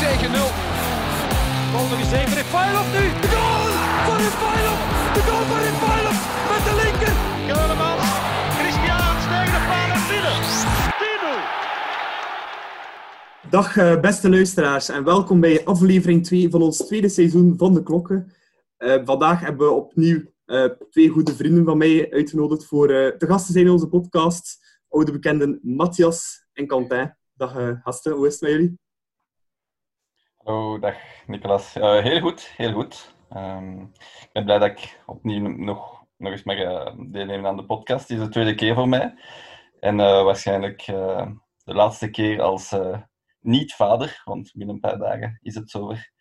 4 tegen 0. Bal nog eens nu. De goal van Refailov. De goal van Refailov met de linker. Keulemans. Christiaans tegen de paal en binnen. 10-0. Dag eh, beste luisteraars en welkom bij aflevering 2 van ons tweede seizoen van De Klokken. Eh, vandaag hebben we opnieuw eh, twee goede vrienden van mij uitgenodigd voor eh, te gast te zijn in onze podcast. Oude bekenden Matthias en Quentin. Dag gasten, hoe is het met jullie? Hallo, dag Nicolas. Eh, heel goed, heel goed. Ehm, ik ben blij dat ik opnieuw nog, nog eens mag eh, deelnemen aan de podcast. Het is de tweede keer voor mij. En eh, waarschijnlijk de laatste keer als niet-vader, want binnen een paar dagen is het zover.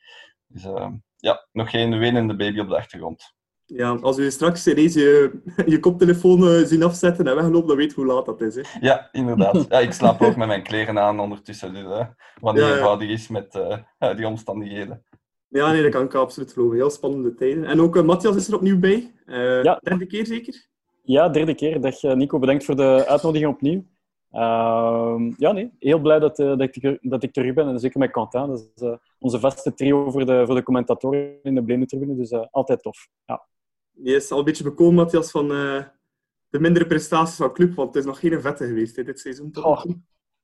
Dus eh, ja, nog geen wenende baby op de achtergrond. Ja, als we straks ineens je, je koptelefoon eh, zien afzetten en weglopen, dan weet je hoe laat dat is. Hè. Ja, inderdaad. Ja, ik slaap ook met mijn kleren aan ondertussen, dus eh, wat niet ja. eenvoudig is met eh, die omstandigheden. Ja, nee, dat kan ik absoluut geloven. Heel spannende tijden. En ook eh, Matthias is er opnieuw bij. Eh Ja. Derde keer zeker? Ja, derde keer. Dag eh, Nico, bedankt voor de uitnodiging opnieuw. Ehm, ja, nee, heel blij dat, eh, dat, ik, er- dat ik terug ben. En zeker met Quentin. Dat is eh, onze vaste trio voor de, voor de commentatoren in de Bleme Tribune. Dus eh, altijd tof. Ja. Die is al een beetje bekomen, Matthias, van eh, de mindere prestaties van club, want het is nog geen vette geweest hè, dit seizoen. Goh.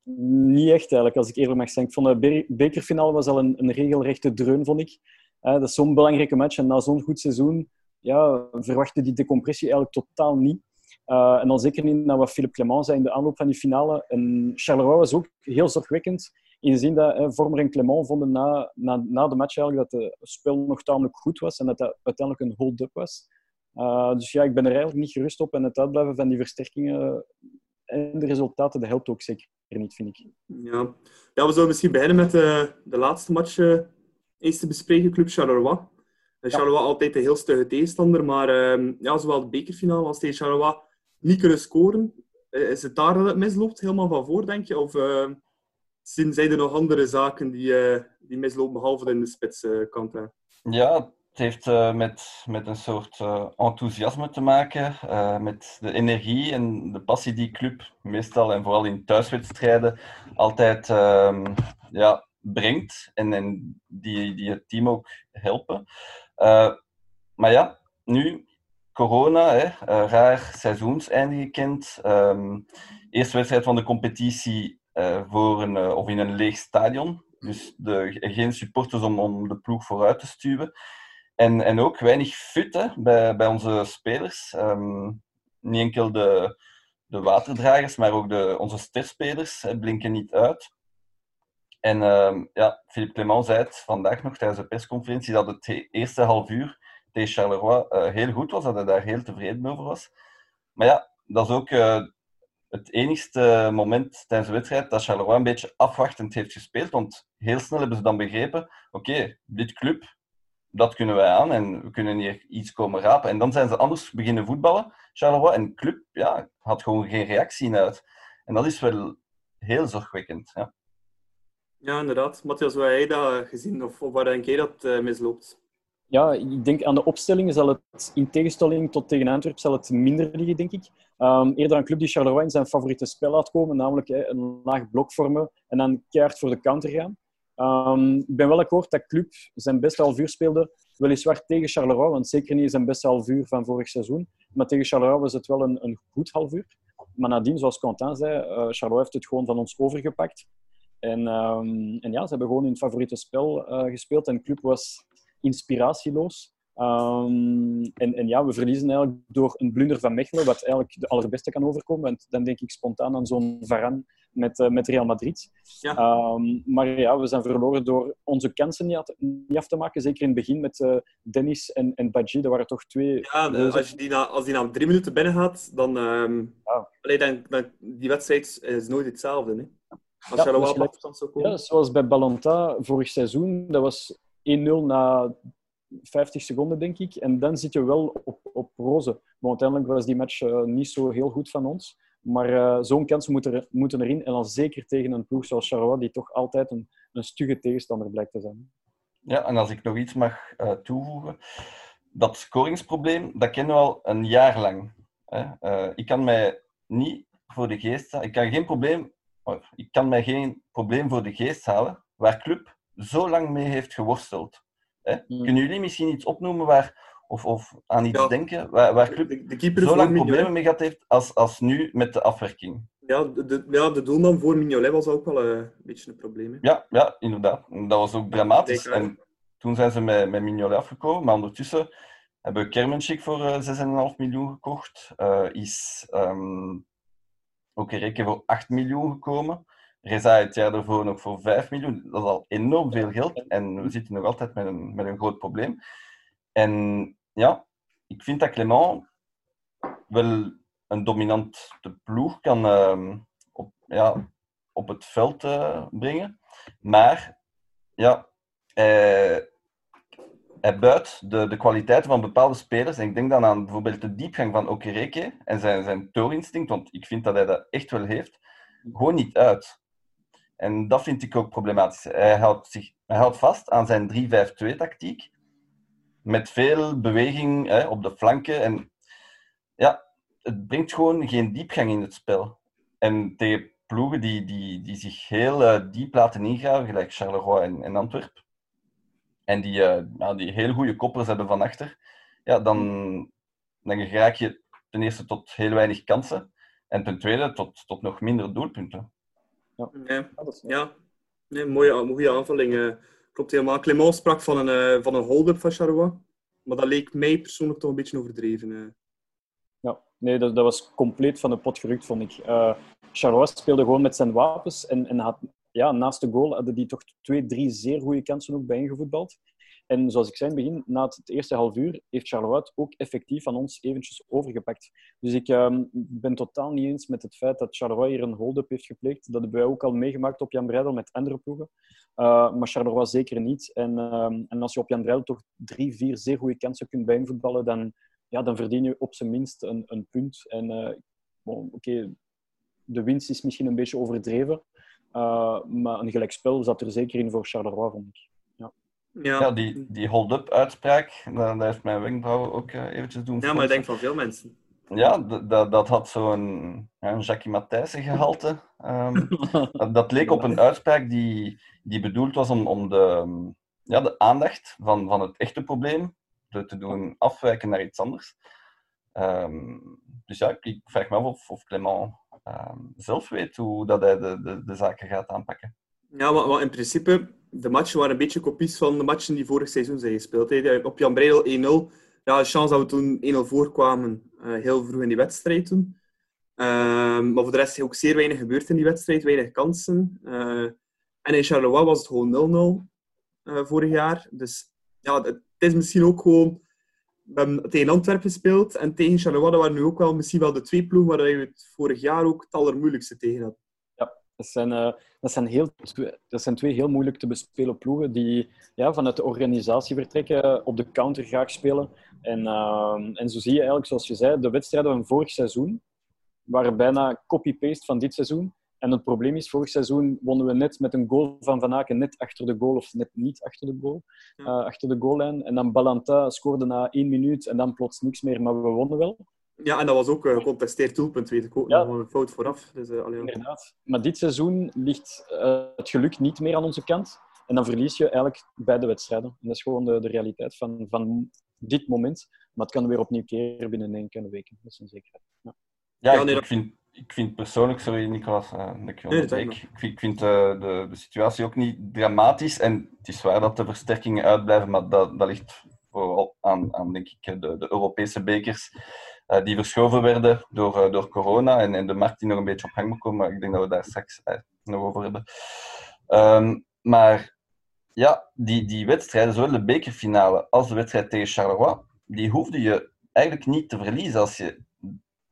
Niet echt eigenlijk, als ik eerlijk mag zijn. Ik vond de be- bekerfinale was al een, een regelrechte dreun, vond ik. Eh, dat is zo'n belangrijke match. En na zo'n goed seizoen ja, verwachtte die decompressie eigenlijk totaal niet. Eh, en dan zeker niet naar wat Philippe Clement zei in de aanloop van die finale. En Charleroi was ook heel zorgwekkend. In de zin dat eh, Vormer en Clement vonden na, na, na de match eigenlijk dat het spel nog tamelijk goed was. En dat dat uiteindelijk een hold-up was. Eh, dus ja, ik ben er eigenlijk niet gerust op. En het uitblijven van die versterkingen en de resultaten, dat helpt ook zeker niet, vind ik. Ja. ja, we zullen misschien beginnen met eh, de laatste match eh, eens te bespreken, Club Charleroi. En Charleroi altijd een heel stugge tegenstander, maar ehm, ja, zowel de bekerfinale als tegen Charleroi niet kunnen scoren. Eh, is het daar dat het misloopt, helemaal van voor, denk je? Of eh, zijn er nog andere zaken die, eh, die mislopen, behalve in de spitskant? Ja, het heeft eh, met, met een soort eh, enthousiasme te maken, eh, met de energie en de passie die club meestal en vooral in thuiswedstrijden altijd ehm, ja, brengt en, en die, die het team ook helpen. Maar ja, nu corona, hè, raar seizoenseinde gekend. Ehm, eerste wedstrijd van de competitie voor een, of in een leeg stadion. Dus de, geen supporters om, om de ploeg vooruit te stuwen. En, en ook weinig fut hè, bij, bij onze spelers. Ehm, niet enkel de, de waterdragers, maar ook de, onze sterspelers blinken niet uit. En ehm, ja, Philippe Clement zei het vandaag nog tijdens de persconferentie dat het he- eerste half uur tegen Charleroi eh, heel goed was, dat hij daar heel tevreden over was. Maar ja, dat is ook eh, het enigste moment tijdens de wedstrijd dat Charleroi een beetje afwachtend heeft gespeeld. Want heel snel hebben ze dan begrepen, oké, dit club, dat kunnen wij aan en we kunnen hier iets komen rapen. En dan zijn ze anders beginnen voetballen, Charleroi. En de club ja, had gewoon geen reactie uit. En dat is wel heel zorgwekkend. Ja. Ja, inderdaad. Matthias, hoe heb jij dat gezien? Of, of waar denk jij dat het misloopt? Ja, ik denk aan de opstelling zal het, in tegenstelling tot tegen Antwerpen, zal het minder liggen, denk ik. Ehm, eerder een club die Charleroi in zijn favoriete spel laat komen, namelijk hè, een laag blok vormen en dan keihard voor de counter gaan. Ehm, ik ben wel akkoord dat Club zijn beste half uur speelde, weliswaar tegen Charleroi, want zeker niet zijn beste half uur van vorig seizoen. Maar tegen Charleroi was het wel een, een goed half uur. Maar nadien, zoals Quentin zei, eh Charleroi heeft het gewoon van ons overgepakt. En, ehm, en ja, ze hebben gewoon hun favoriete spel eh, gespeeld en Club was inspiratieloos. Ehm, en, en ja, we verliezen eigenlijk door een blunder van Mechelen, wat eigenlijk de allerbeste kan overkomen. Want dan denk ik spontaan aan zo'n Varane met, eh, met Real Madrid. Ja. Ehm, maar ja, we zijn verloren door onze kansen niet, af- niet af te maken. Zeker in het begin met eh, Dennis en, en Badji. Dat waren toch twee... Ja, de- als, je die na, als die na drie minuten binnen gaat, dan, Ja. allee, dan, dan... Die wedstrijd is nooit hetzelfde. Hè? Als Ja, Charleroi dus op gelijk- afstand zou komen. Ja, zoals bij Ballonta vorig seizoen. Dat was 1-0 na 50 seconden, denk ik. En dan zit je wel op, op roze. Maar uiteindelijk was die match eh, niet zo heel goed van ons. Maar eh, zo'n kansen moeten, er, moeten erin. En dan zeker tegen een ploeg zoals Charleroi, die toch altijd een, een stugge tegenstander blijkt te zijn. Ja, en als ik nog iets mag eh, toevoegen. Dat scoringsprobleem, dat kennen we al een jaar lang. Hè. Eh, ik kan mij niet voor de geest halen. Ik kan geen probleem... oh, Ik kan mij geen probleem voor de geest halen waar club zo lang mee heeft geworsteld. Hè? Mm. Kunnen jullie misschien iets opnoemen waar, of, of aan iets Ja. denken waar, waar club De, de keeper zo lang problemen mee gehad heeft als, als nu met de afwerking? Ja, de, ja, de doelman voor Mignolet was ook wel eh, een beetje een probleem. Hè. Ja, ja, inderdaad. Dat was ook dramatisch. En toen zijn ze met, met Mignolet afgekomen, maar ondertussen hebben we Kermenschik voor eh, 6,5 miljoen gekocht. Eh, is ehm ook Reke voor 8 miljoen gekomen. Reza het jaar daarvoor nog voor 5 miljoen. Dat is al enorm veel geld. En we zitten nog altijd met een, met een groot probleem. En ja, ik vind dat Clement wel een dominante ploeg kan ehm, op, ja, op het veld eh, brengen. Maar ja, hij, hij buit de, de kwaliteiten van bepaalde spelers. En ik denk dan aan bijvoorbeeld de diepgang van Okereke en zijn, zijn toorinstinct, want ik vind dat hij dat echt wel heeft, gewoon niet uit. En dat vind ik ook problematisch. Hij houdt, zich, hij houdt vast aan zijn 3-5-2-tactiek, met veel beweging hè, op de flanken. En ja, het brengt gewoon geen diepgang in het spel. En tegen ploegen die, die, die zich heel eh, diep laten ingraven, gelijk Charleroi en, en Antwerpen, en die, eh, nou, die heel goede koppers hebben van achter, ja, dan, dan raak je ten eerste tot heel weinig kansen en ten tweede tot, tot nog minder doelpunten. Ja, dat is- ja. Nee, mooie, mooie aanvulling. Klopt helemaal. Clement sprak van een, eh, van een hold-up van Charleroi. Maar dat leek mij persoonlijk toch een beetje overdreven. eh. Ja, nee, dat, dat was compleet van de pot gerukt, vond ik. Charleroi speelde gewoon met zijn wapens en, en had, ja, naast de goal hadden die toch twee, drie zeer goede kansen ook bij ingevoetbald. En zoals ik zei in het begin, na het eerste half uur heeft Charleroi ook effectief van ons eventjes overgepakt. Dus ik ehm, ben totaal niet eens met het feit dat Charleroi hier een hold-up heeft gepleegd. Dat hebben wij ook al meegemaakt op Jan Breidel met andere ploegen. Uh, maar Charleroi zeker niet. En, ehm, en als je op Jan Breidel toch drie, vier zeer goede kansen kunt bijinvoetballen, dan, ja, dan verdien je op zijn minst een, een punt. En eh, bon, oké, de winst is misschien een beetje overdreven. Uh, maar een gelijkspel zat er zeker in voor Charleroi, vond ik. Ja, Ja, Ja, die, die hold-up uitspraak, dat, dat heeft mijn wenkbrauwen ook eh, eventjes doen ja maar ik denk van veel mensen. Ja, dat, dat had zo'n een Jackie Matthijssen gehalte. Ehm, dat, dat leek op een uitspraak die, die bedoeld was om, om de, ja, de aandacht van, van het echte probleem te, te doen afwijken naar iets anders. Ehm, dus ja, ik, ik vraag me af of, of Clement ehm, zelf weet hoe dat hij de, de, de zaken gaat aanpakken. Ja, maar, maar in principe, de matchen waren een beetje kopies van de matchen die vorig seizoen zijn gespeeld. hè. Op Jan Breidel 1-0. Ja, de chance dat we toen 1-0 voorkwamen, uh, heel vroeg in die wedstrijd toen. Uh, maar voor de rest is ook zeer weinig gebeurd in die wedstrijd, weinig kansen. Uh, en in Charleroi was het gewoon 0-0 uh, vorig jaar. Dus ja, het is misschien ook gewoon... We hebben tegen Antwerpen gespeeld en tegen Charleroi, waren nu ook wel misschien wel de twee ploegen waar je het vorig jaar ook het allermoeilijkste tegen had. Dat zijn, dat, zijn heel, dat zijn twee heel moeilijk te bespelen ploegen die ja, vanuit de organisatie vertrekken, op de counter graag spelen. En, uh, en zo zie je eigenlijk, zoals je zei, de wedstrijden van vorig seizoen waren bijna copy-paste van dit seizoen. En het probleem is, vorig seizoen wonnen we net met een goal van Van Aken net achter de goal, of net niet achter de goal, uh, achter de goallijn. En dan Balanta scoorde na één minuut en dan plots niks meer, maar we wonnen wel. Ja, en dat was ook een gecontesteerd doelpunt, weet ik ook. Ja. Nog een fout vooraf. Dus, uh, allee, Inderdaad. Maar dit seizoen ligt het geluk niet meer aan onze kant. En dan verlies je eigenlijk beide wedstrijden. En dat is gewoon de, de realiteit van, van dit moment. Maar het kan weer opnieuw keren binnen enkele weken. Dat is een zekerheid. Ja, ja, ja nee, ik, vind, ik vind persoonlijk, sorry Nicolas, uh, ik, nee, ik, ik vind, ik vind uh, de, de situatie ook niet dramatisch. En het is waar dat de versterkingen uitblijven, maar dat, dat ligt vooral aan, aan denk ik, de, de Europese bekers. Uh, die verschoven werden door, uh, door corona en, en de markt die nog een beetje op gang moet komen. Maar ik denk dat we daar straks uh, nog over hebben. Um, maar ja, die, die wedstrijden, zowel de bekerfinale als de wedstrijd tegen Charleroi, die hoefde je eigenlijk niet te verliezen. Als je,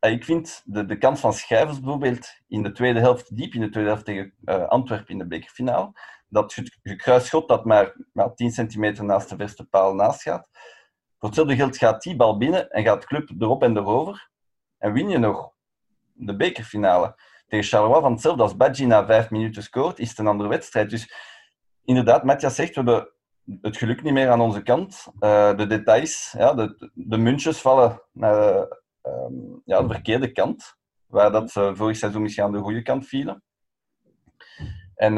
ik vind de, de kans van Schijvers bijvoorbeeld in de tweede helft, diep in de tweede helft tegen Antwerpen in de bekerfinale, dat gekruist schot dat maar, maar 10 centimeter naast de verste paal naast gaat. Voor hetzelfde geld gaat die bal binnen en gaat club erop en erover. En win je nog de bekerfinale. Tegen Charleroi van hetzelfde als Badji na vijf minuten scoort, is het een andere wedstrijd. Dus inderdaad, Matthias zegt, we hebben het geluk niet meer aan onze kant. Uh, de details, ja, de, de muntjes vallen naar uh, ja, de verkeerde kant. Waar dat uh, vorig seizoen misschien aan de goede kant vielen. En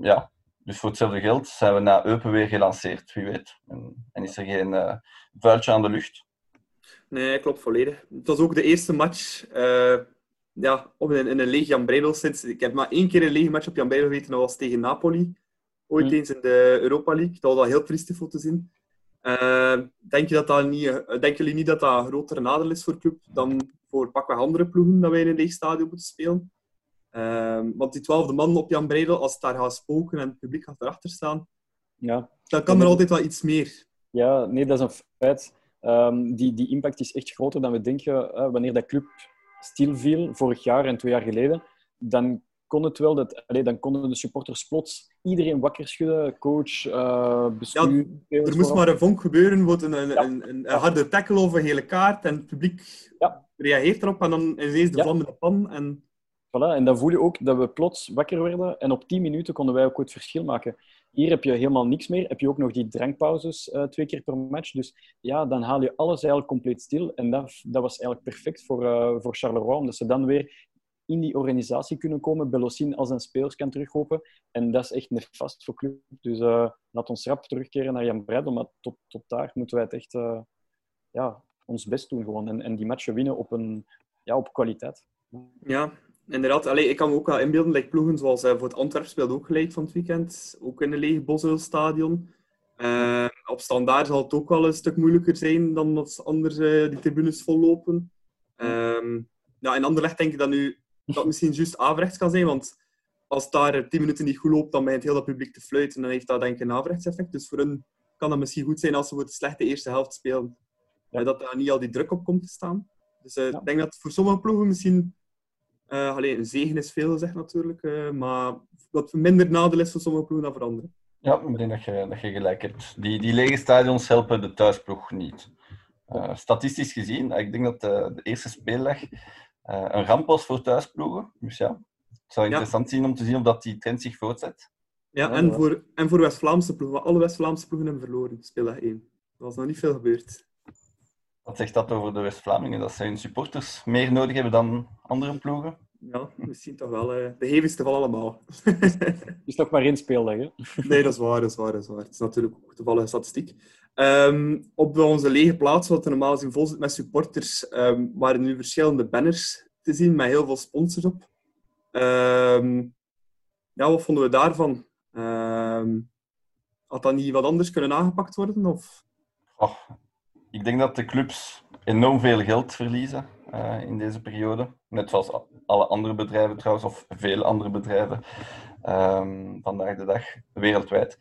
ja, dus voor hetzelfde geld zijn we na Eupen weer gelanceerd, wie weet. En, en is er geen uh, vuiltje aan de lucht. Nee, klopt volledig. Het was ook de eerste match ja, op in een leeg Jan Breidel sinds... Ik heb maar één keer een lege match op Jan Breidel geweten, dat was tegen Napoli. Ooit mm. eens in de Europa League. Dat was al heel triestig voor te zien. Uh, denk je dat dat niet, denken jullie niet dat dat een grotere nadeel is voor de club dan voor pakweg andere ploegen dat wij in een leeg stadion moeten spelen? Uh, want die twaalfde man op Jan Breidel, als het daar gaat spoken en het publiek gaat erachter staan, ja. dan kan er altijd wel iets meer. Ja, nee, dat is een feit. Um, die, die impact is echt groter dan we denken. Uh, wanneer dat club stilviel, vorig jaar en twee jaar geleden, dan kon het wel dat, allez, dan konden de supporters plots iedereen wakker schudden, coach, uh, bestuur. Ja, er moest maar een vonk gebeuren, wordt een, een, ja. een, een, harde tackle of een hele kaart en het publiek ja. reageert erop en dan is de vlam in de pan. En... Voilà, en dan voel je ook dat we plots wakker werden en op 10 minuten konden wij ook het verschil maken. Hier heb je helemaal niks meer. Heb je ook nog die drankpauzes uh, twee keer per match. Dus ja, dan haal je alles eigenlijk compleet stil. En dat, dat was eigenlijk perfect voor, uh, voor Charleroi, omdat ze dan weer in die organisatie kunnen komen. Belossin als een spelers kan terugkopen. En dat is echt nefast voor club. Dus uh, laat ons rap terugkeren naar Jan Breidel. Maar tot, tot daar moeten wij het echt ja, ons best doen gewoon. En, en die matchen winnen op, een, ja, op kwaliteit. Ja, inderdaad. Allee, ik kan me ook wel inbeelden, like ploegen zoals uh, voor het Antwerp speelde ook gelijk van het weekend. Ook in een leeg Boswil-stadion. Op standaard zal het ook wel een stuk moeilijker zijn dan als anders die tribunes vollopen. Um, ja, in Anderlecht denk ik dat nu dat misschien juist averechts kan zijn, want als daar 10 minuten niet goed loopt, dan begint heel dat publiek te fluiten en dan heeft dat denk ik een averechtseffect. Dus voor hen kan dat misschien goed zijn als ze voor de slechte eerste helft spelen. Ja. dat daar niet al die druk op komt te staan. Dus ik ja. denk dat voor sommige ploegen misschien uh, allee, een zegen is veel gezegd natuurlijk, uh, maar wat minder nadeel is voor sommige ploegen dan voor anderen. Ja, ik denk dat je, dat je gelijk hebt. Die, die lege stadions helpen de thuisploeg niet. Statistisch gezien, ik denk dat de, de eerste speeldag een ramp was voor thuisploegen. Dus ja, het zou interessant ja. zijn om te zien of dat die trend zich voortzet. Ja, en voor, en voor West-Vlaamse ploegen. Alle West-Vlaamse ploegen hebben verloren, speeldag 1. Er was nog niet veel gebeurd. Wat zegt dat over de West-Vlamingen? Dat zij hun supporters meer nodig hebben dan andere ploegen? Ja, misschien toch wel. Uh, de hevigste van allemaal. is nog maar één speeldag, hè? nee, dat is waar, dat is waar, dat is waar. Het is natuurlijk ook toevallige statistiek. Um, op onze lege plaats, wat er normaal gezien vol zit met supporters, um, waren nu verschillende banners te zien met heel veel sponsors op. Um, ja, wat vonden we daarvan? had dat niet wat anders kunnen aangepakt worden? Of? Ik denk dat de clubs enorm veel geld verliezen uh, in deze periode. Net zoals alle andere bedrijven trouwens, of veel andere bedrijven vandaag de dag wereldwijd.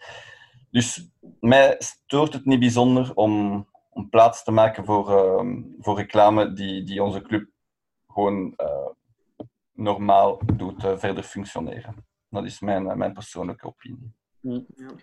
Dus mij stoort het niet bijzonder om, om plaats te maken voor, uh, voor reclame die, die onze club gewoon uh, normaal doet uh, verder functioneren. Dat is mijn, mijn persoonlijke opinie.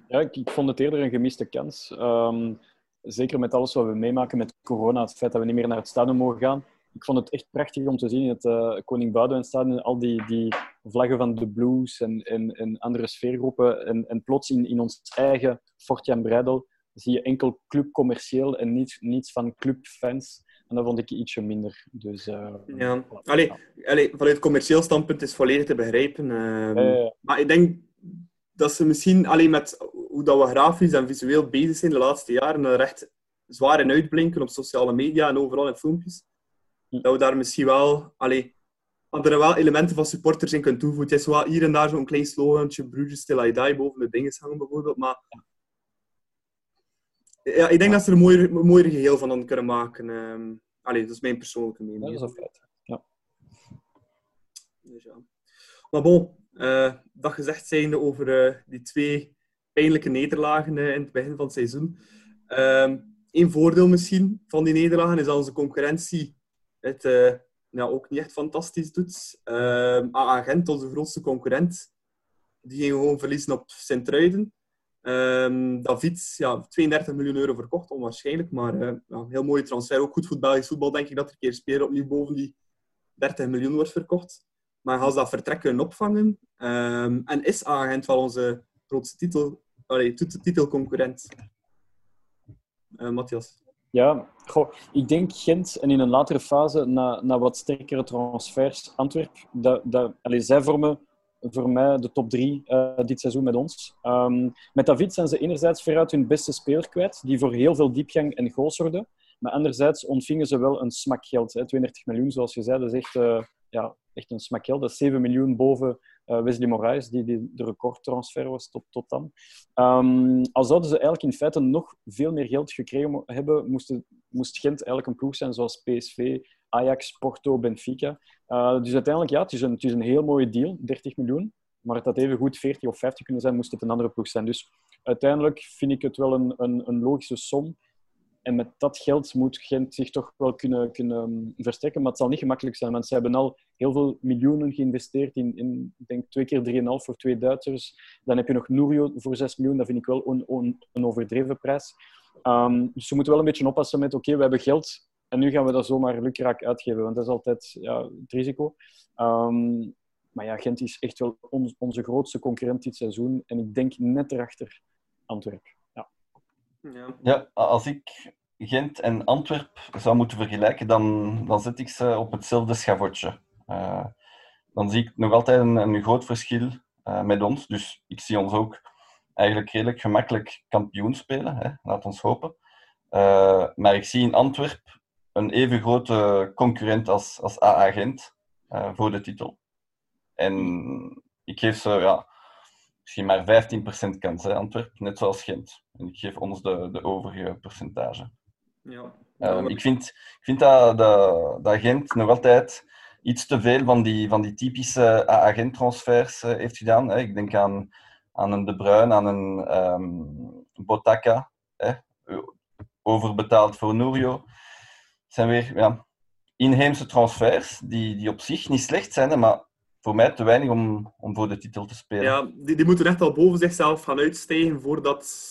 Ja, ik, ik, vond het eerder een gemiste kans. Um, zeker met alles wat we meemaken met corona, het feit dat we niet meer naar het stadion mogen gaan. Ik vond het echt prachtig om te zien in het uh, Koning Boudewijn stadion, al die, die vlaggen van de Blues en, en, en andere sfeergroepen. En, en plots in, in ons eigen Fortjan Breidel zie je enkel club commercieel en niet, niets van clubfans. En dat vond ik ietsje minder. Dus, uh, ja, allee, allee, vanuit commercieel standpunt is volledig te begrijpen. Uh, maar ik denk dat ze misschien alleen met hoe dat we grafisch en visueel bezig zijn de laatste jaren, er echt zwaar in uitblinken op sociale media en overal in filmpjes, hm. dat we daar misschien wel, allee, dat er wel elementen van supporters in kunnen toevoegen. Het is wel hier en daar zo'n klein slogantje, Bruges till I die, boven de dingen hangen bijvoorbeeld, maar ja, ik denk dat ze er een mooier, mooier geheel van kunnen maken. Um, allee, dat is mijn persoonlijke mening. Dat is. Ja. Dus ja. Maar bon, uh, dat gezegd zijnde over uh, die twee pijnlijke nederlagen uh, in het begin van het seizoen. Een ehm, voordeel misschien van die nederlagen is dat onze concurrentie het ja, ook niet echt fantastisch doet. Uh, Agent, onze grootste concurrent, die ging gewoon verliezen op Sint-Truiden. Um, David, ja, 32 miljoen euro verkocht, onwaarschijnlijk. Maar uh, ja, heel mooie transfer. Ook goed voor Belgisch voetbal, denk ik, dat er een keer spelen opnieuw boven die 30 miljoen wordt verkocht. Maar gaan ze dat vertrek kunnen opvangen? Um, en is Agent wel onze grootste titel, allee, titelconcurrent? Uh, Matthias? Ja, ik denk Gent en in een latere fase, na, na wat sterkere transfers, Antwerp, dat, dat, allee, zij vormen voor mij de top drie uh, dit seizoen met ons. Um, met David zijn ze enerzijds veruit hun beste speler kwijt, die voor heel veel diepgang en goals zorgde. Maar anderzijds ontvingen ze wel een smak geld. Hè. 32 miljoen, zoals je zei, dat is echt, uh, ja, echt een smak geld. Dat is 7 miljoen boven uh, Wesley Moraes, die, die de recordtransfer was tot, tot dan. Um, al zouden ze eigenlijk in feite nog veel meer geld gekregen hebben, moest, moest Gent eigenlijk een ploeg zijn zoals PSV, Ajax, Porto, Benfica. Uh, dus uiteindelijk, ja, het is, een, het is een heel mooie deal, 30 miljoen. Maar het had even goed 40 of 50 kunnen zijn, moest het een andere ploeg zijn. Dus uiteindelijk vind ik het wel een, een, een logische som. En met dat geld moet Gent zich toch wel kunnen, kunnen versterken. Maar het zal niet gemakkelijk zijn, want ze hebben al heel veel miljoenen geïnvesteerd in, in ik denk twee keer 3,5 voor twee Duitsers. Dan heb je nog Nurio voor 6 miljoen. Dat vind ik wel een, een, een overdreven prijs. Um, dus ze moeten wel een beetje oppassen met, oké, okay, we hebben geld en nu gaan we dat zomaar lukraak uitgeven. Want dat is altijd ja, het risico. Um, maar ja, Gent is echt wel on, onze grootste concurrent dit seizoen. En ik denk net erachter Antwerpen. Ja. ja, als ik Gent en Antwerp zou moeten vergelijken, dan, dan zet ik ze op hetzelfde schavotje. Uh, dan zie ik nog altijd een, een groot verschil uh, met ons. Dus ik zie ons ook eigenlijk redelijk gemakkelijk kampioen spelen. Hè? Laat ons hopen. Uh, maar ik zie in Antwerp een even grote concurrent als, als AA Gent voor de titel. En ik geef ze ja, misschien maar 15% kans, hè, Antwerpen, net zoals Gent. En ik geef ons de, de overige percentage. Ja. Um, ik vind, ik vind dat, dat, dat Gent nog altijd iets te veel van die, van die typische agent-transfers uh, heeft gedaan. Hè. Ik denk aan, aan een De Bruyne, aan een um, Botaka, hè. overbetaald voor Nurio. Het zijn weer ja, inheemse transfers die, die op zich niet slecht zijn, maar voor mij te weinig om, om voor de titel te spelen. Ja, die, die moeten echt al boven zichzelf gaan uitstijgen voordat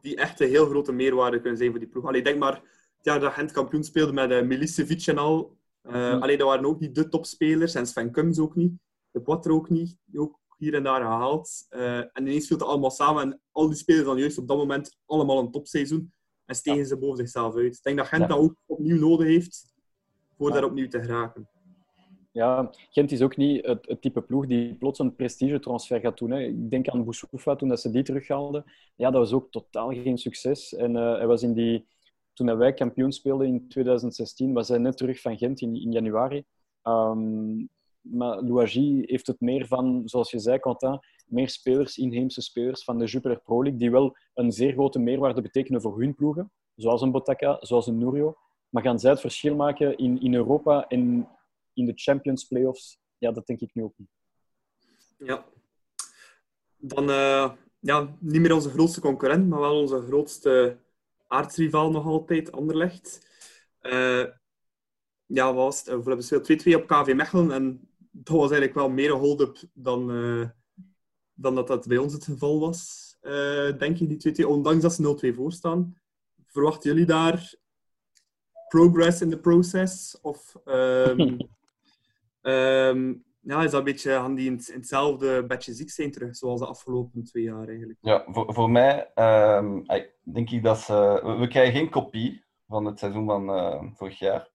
die echt een heel grote meerwaarde kunnen zijn voor die ploeg. Allee, denk maar, ja, dat Gent kampioen speelde met uh, Milicevic en al. Uh, Alleen dat waren ook niet de topspelers. En Sven Kums ook niet. De Poitre ook niet. Die ook hier en daar gehaald. Uh, en ineens viel het allemaal samen. En al die spelers dan juist op dat moment allemaal een topseizoen. En stegen ja. ze boven zichzelf uit. Ik denk dat Gent ja. dat ook opnieuw nodig heeft voor ja. daar opnieuw te geraken. Ja, Gent is ook niet het, het, type ploeg die plots een prestigetransfer gaat doen. Hè. Ik denk aan Boussoufa toen dat ze die terughaalden. Ja, dat was ook totaal geen succes. En uh, hij was in die, toen wij kampioen speelden in 2016, was hij net terug van Gent in, januari. Um, maar Louagie heeft het meer van, zoals je zei, Quentin, meer spelers, inheemse spelers van de Jupiler Pro League, die wel een zeer grote meerwaarde betekenen voor hun ploegen. Zoals een Botaka, zoals een Nurio. Maar gaan zij het verschil maken in, in Europa en in de Champions Playoffs, ja, dat denk ik nu ook niet. Ja. Dan uh, ja, niet meer onze grootste concurrent, maar wel onze grootste aardsrivaal nog altijd, Anderlecht. Uh, ja, was het? We hebben 2-2 op KV Mechelen en dat was eigenlijk wel meer een hold-up dan, uh, dan dat dat bij ons het geval was, uh, denk ik, die 2-2. Ondanks dat ze 0-2 voorstaan. Verwachten jullie daar progress in the process? Of um, um, ja, is dat een beetje die in, hetzelfde bedje ziek zijn terug, zoals de afgelopen twee jaar eigenlijk? Ja, voor, voor mij um, denk ik dat ze... We krijgen geen kopie van het seizoen van uh, vorig jaar.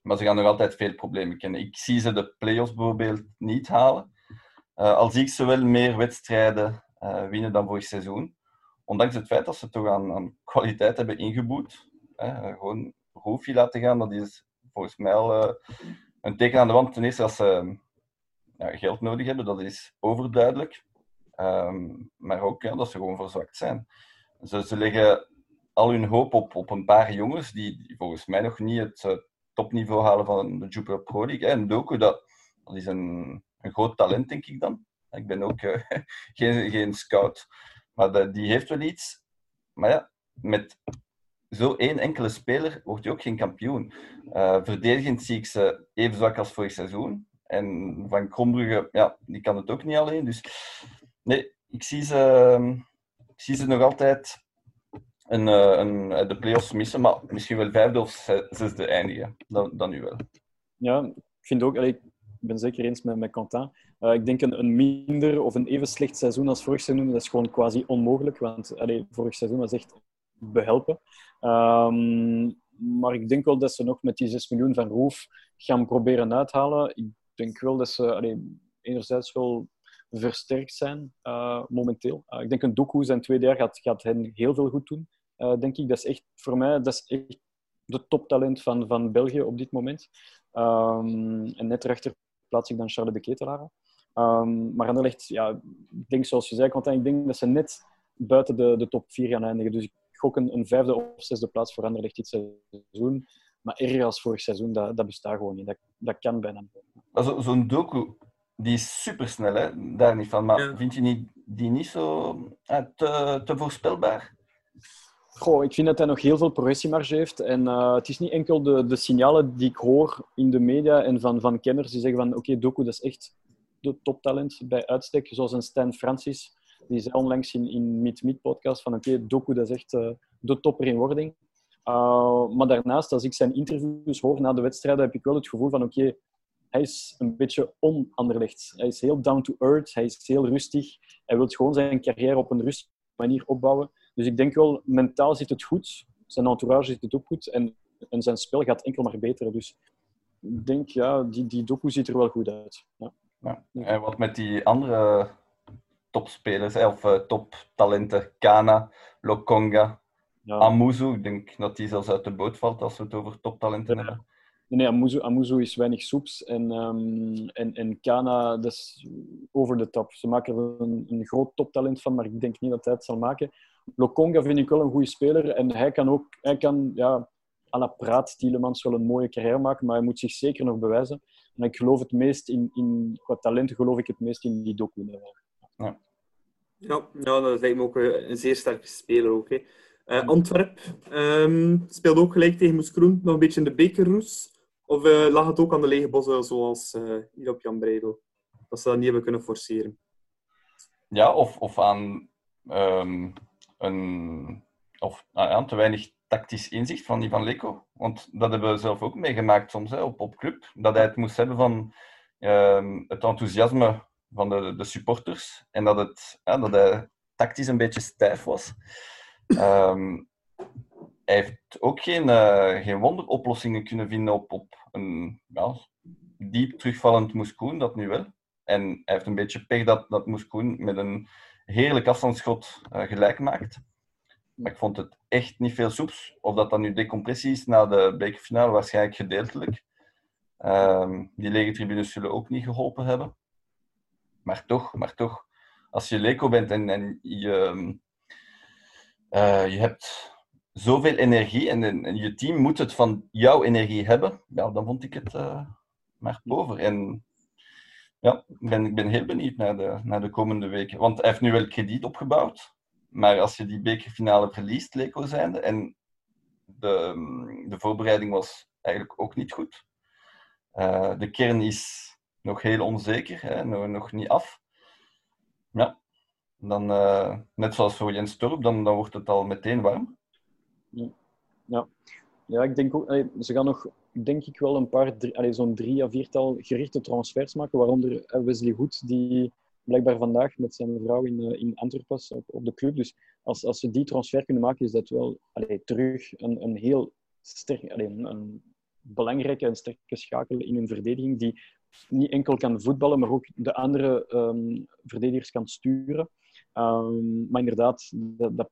Maar ze gaan nog altijd veel problemen kennen. Ik zie ze de play-offs bijvoorbeeld niet halen. Uh, al zie ik ze wel meer wedstrijden uh, winnen dan vorig seizoen. Ondanks het feit dat ze toch aan, aan kwaliteit hebben ingeboet. gewoon Roefje laten gaan, dat is volgens mij al een teken aan de wand. Ten eerste dat ze ja, geld nodig hebben, dat is overduidelijk. Um, maar ook dat ze gewoon verzwakt zijn. Ze, ze leggen al hun hoop op, op een paar jongens die, volgens mij nog niet het topniveau halen van de Jupiter Pro League. En Doku, dat, dat is een, een groot talent, denk ik dan. Ik ben ook uh, geen, geen scout. Maar die heeft wel iets. Maar ja, met zo één enkele speler wordt je ook geen kampioen. Uh, verdedigend zie ik ze even zwak als vorig seizoen. En Van Krombrugge, ja, die kan het ook niet alleen. Dus nee, ik zie ze, ehm, ik zie ze nog altijd een, eh, een, eh, de play-offs missen, maar misschien wel vijfde of zesde eindigen. Dan, dan nu wel. Ja, ik vind ook, ik ben zeker eens met, met Quentin. Uh, ik denk een, een, minder of een even slecht seizoen als vorig seizoen, dat is gewoon quasi onmogelijk. Want allee, vorig seizoen was echt behelpen. Um, maar ik denk wel dat ze nog met die 6 miljoen van Roef gaan proberen uithalen. Denk wel dat ze enerzijds wel versterkt zijn uh, momenteel. Uh, ik denk een Doku zijn tweede jaar gaat, gaat hen heel veel goed doen. Uh, denk ik. Dat is echt voor mij dat is echt de toptalent van, van België op dit moment. Um, en net erachter plaats ik dan Charles de Ketelaar. Um, maar Anderlecht, ja, ik denk zoals je zei, want ik denk dat ze net buiten de, de top 4 gaan eindigen. Dus ik gok een, een vijfde of zesde plaats voor Anderlecht dit seizoen. Maar erger als vorig seizoen, dat, dat bestaat gewoon niet. Dat, dat kan bijna niet. Zo'n doku, die is supersnel, hè? daar niet van. Maar vind je niet, die niet zo uh, te, te voorspelbaar? Goh, ik vind dat hij nog heel veel progressiemarge heeft. En uh, het is niet enkel de, de signalen die ik hoor in de media en van, van kenners die zeggen van oké, okay, Doku, dat is echt de toptalent bij uitstek. Zoals een Stan Francis, die zei onlangs in, in Meet Meet podcast van oké, okay, Doku, dat is echt uh, de topper in wording. Uh, maar daarnaast, als ik zijn interviews hoor na de wedstrijden, heb ik wel het gevoel van oké, hij is een beetje on-anderlecht. Hij is heel down to earth, hij is heel rustig. Hij wil gewoon zijn carrière op een rustige manier opbouwen. Dus ik denk wel, mentaal zit het goed. Zijn entourage zit het ook goed. En, en zijn spel gaat enkel maar beter. Dus ik denk, ja, die, die doku ziet er wel goed uit. Ja. Ja. En wat met die andere topspelers, of uh, toptalenten, Kana, Lokonga, ja. Amuzu, ik denk dat die zelfs uit de boot valt als we het over toptalenten ja. hebben. Nee, Amuzu, Amuzu is weinig soeps en, um, en, en Kana, dat is over de top. Ze maken er een, een groot toptalent van, maar ik denk niet dat hij het zal maken. Lokonga vind ik wel een goede speler en hij kan ook, hij kan, ja, à la Praat, Tielemans wel een mooie carrière maken, maar hij moet zich zeker nog bewijzen. En ik geloof het meest in, in qua talenten geloof ik het meest in die docu. Ja. Ja, ja, dat lijkt me ook een zeer sterke speler. Ook, hè. Uh, Antwerp um, speelde ook gelijk tegen Moes Kroen, nog een beetje in de bekerroes. Of uh, lag het ook aan de lege bossen, zoals uh, hier op Jan Breidel? Dat ze dat niet hebben kunnen forceren. Ja, of, of aan, um, een, of, nou aan te weinig tactisch inzicht van Ivan Leko. Want dat hebben we zelf ook meegemaakt soms hè, op, op club. Dat hij het moest hebben van uh, het enthousiasme van de, de supporters. En dat, het, dat hij tactisch een beetje stijf was. Um, hij heeft ook geen, uh, geen wonderoplossingen kunnen vinden op, op een ja, diep terugvallend Moeskoen, dat nu wel. En hij heeft een beetje pech dat, dat Moeskoen met een heerlijk afstandsschot uh, gelijk maakt. Maar ik vond het echt niet veel soeps. Of dat dan nu decompressie is na de bekerfinale, waarschijnlijk gedeeltelijk. Um, die lege tribunes zullen ook niet geholpen hebben. Maar toch, maar toch als je Leco bent en, en je, je hebt zoveel energie en, en, je team moet het van jouw energie hebben, ja, dan vond ik het uh, maar boven. En ja, ik ben, ik ben heel benieuwd naar de, naar de komende weken. Want hij heeft nu wel krediet opgebouwd. Maar als je die bekerfinale verliest, Leco zijnde, en de, de voorbereiding was eigenlijk ook niet goed. Uh, de kern is nog heel onzeker, hè, nog, nog niet af. Ja, dan, uh, net zoals voor Jens Torp, dan, dan wordt het al meteen warm. Ja, ja ik denk ook, ze gaan nog, denk ik wel, een paar, zo'n drie à viertal gerichte transfers maken, waaronder eh, Wesley Goed, die blijkbaar vandaag met zijn vrouw in, uh, in Antwerpen op, op de club. Dus als, als ze die transfer kunnen maken, is dat wel allee, terug een, een heel sterk, allee, een, belangrijke en sterke schakel in hun verdediging, die niet enkel kan voetballen, maar ook de andere um, verdedigers kan sturen. Um, maar inderdaad, dat, dat,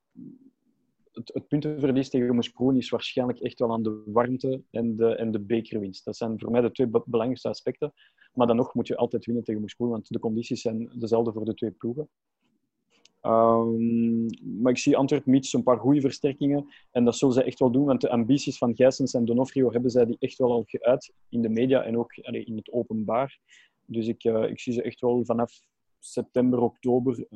het, het puntenverlies tegen Moeskroen is waarschijnlijk echt wel aan de warmte en de, en de bekerwinst. Dat zijn voor mij de twee belangrijkste aspecten. Maar dan nog moet je altijd winnen tegen Moeskroen, want de condities zijn dezelfde voor de twee ploegen. Um, maar ik zie Antwerpen Miets een paar goede versterkingen. En dat zullen ze echt wel doen, want de ambities van Gijsens en Donofrio hebben zij die echt wel al geuit in de media en ook in het openbaar. Dus ik, uh, ik zie ze echt wel vanaf september, oktober,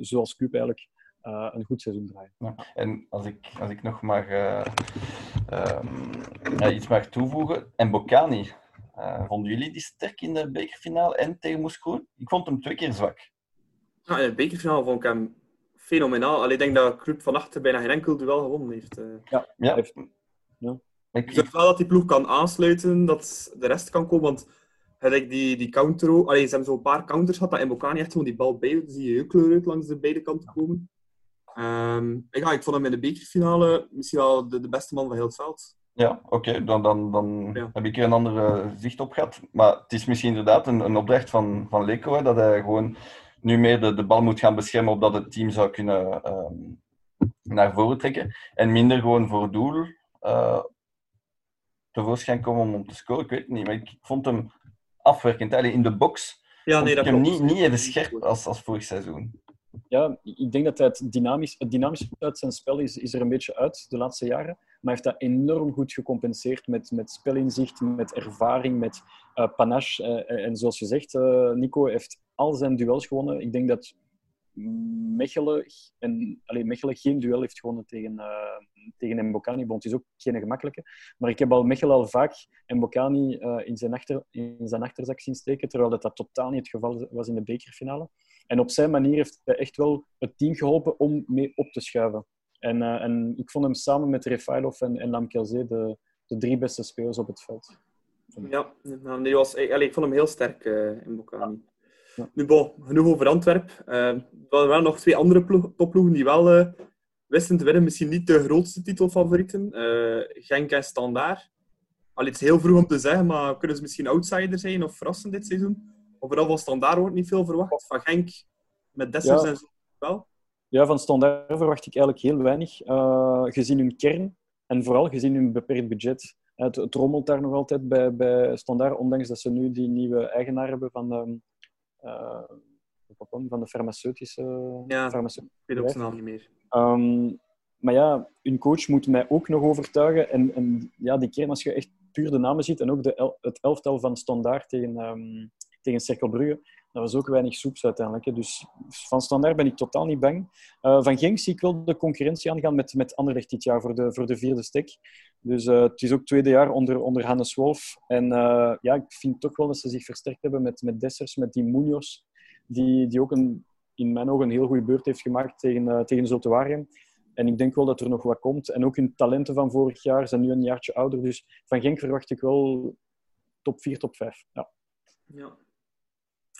zoals Cup eigenlijk, uh, een goed seizoen draaien. Ja. En als ik, als ik nog maar uh, um, iets mag toevoegen. En Bocani, vonden jullie die sterk in de bekerfinale en tegen Moeskroen? Ik vond hem twee keer zwak. Ja, in de bekerfinale vond ik hem fenomenaal. Allee, ik denk dat Club van achter bijna geen enkel duel gewonnen heeft. Ja, ja. Heeft... ja. Ik denk wel dat die ploeg kan aansluiten, dat de rest kan komen. Want like, die, die counter... Allee, ze hebben zo'n paar counters gehad, dat in Bocani echt gewoon die bal bij zie je heel kleurig langs de beide kanten komen. Um, ja, ik vond hem in de bekerfinale misschien wel de, de beste man van heel het veld. Ja, oké, okay. dan, dan, dan ja. heb ik er een andere zicht op gehad. Maar het is misschien inderdaad een, een opdracht van, van Leko, hè, dat hij gewoon nu meer de, de bal moet gaan beschermen opdat het team zou kunnen ehm, naar voren trekken. En minder gewoon voor doel uh, tevoorschijn komen om te scoren. Ik weet het niet, maar ik, vond hem afwerkend. Allee, in de box ja, nee, dat ik hem niet, niet even scherp als, als vorig seizoen. Ja, ik denk dat hij het dynamisch, het dynamisch uit zijn spel is, is er een beetje uit de laatste jaren. Maar hij heeft dat enorm goed gecompenseerd met, met spelinzicht, met ervaring, met uh, panache. Uh, en zoals je zegt, uh, Nico heeft al zijn duels gewonnen. Ik denk dat Mechelen, en, Mechelen geen duel heeft gewonnen tegen, uh, tegen Mbokani. Bon, het is ook geen gemakkelijke. Maar ik heb al Mechelen al vaak Mbokani uh, in, zijn achter, in zijn achterzak zien steken, terwijl dat, dat totaal niet het geval was in de bekerfinale. En op zijn manier heeft hij echt wel het team geholpen om mee op te schuiven. En, uh, en ik vond hem samen met Refailov en, en Lamkelzee de, de drie beste spelers op het veld. Ja, nou, was, ik vond hem heel sterk in Mbokani. Ja. Nu, bon, genoeg over Antwerp. Uh, er waren wel nog twee andere topploegen die wel uh, wisten te winnen. Misschien niet de grootste titelfavorieten. Uh, Genk en Standaard. Al iets heel vroeg om te zeggen, maar kunnen ze misschien outsider zijn of verrassen dit seizoen? Overal van Standaard wordt niet veel verwacht. Van Genk met Dessers ja. en zo wel. Ja, van Standaard verwacht ik eigenlijk heel weinig. gezien hun kern en vooral gezien hun beperkt budget. Het, het rommelt daar nog altijd bij, bij Standaard, ondanks dat ze nu die nieuwe eigenaar hebben van... Um, uh, van de farmaceutische... Ja, farmaceutische ik weet ook zijn naam niet meer. Um, maar ja, een coach moet mij ook nog overtuigen. En, en ja, die keer als je echt puur de namen ziet en ook de el het elftal van Standaard tegen, um, tegen Cerkelbrugge, dat was ook weinig soeps uiteindelijk. Dus van Standaard ben ik totaal niet bang. Uh, van Genk zie ik wel de concurrentie aangaan met, met Anderlecht dit jaar voor de, voor de vierde stek. Dus uh, het is ook tweede jaar onder, onder Hannes Wolf. En uh, ja, ik vind toch wel dat ze zich versterkt hebben met, met Dessers, met die Munoz, die, die ook een, in mijn ogen een heel goede beurt heeft gemaakt tegen, tegen Zoltuarium. En ik denk wel dat er nog wat komt. En ook hun talenten van vorig jaar zijn nu een jaartje ouder. Dus van Genk verwacht ik wel top 4, top 5. Ja. ja.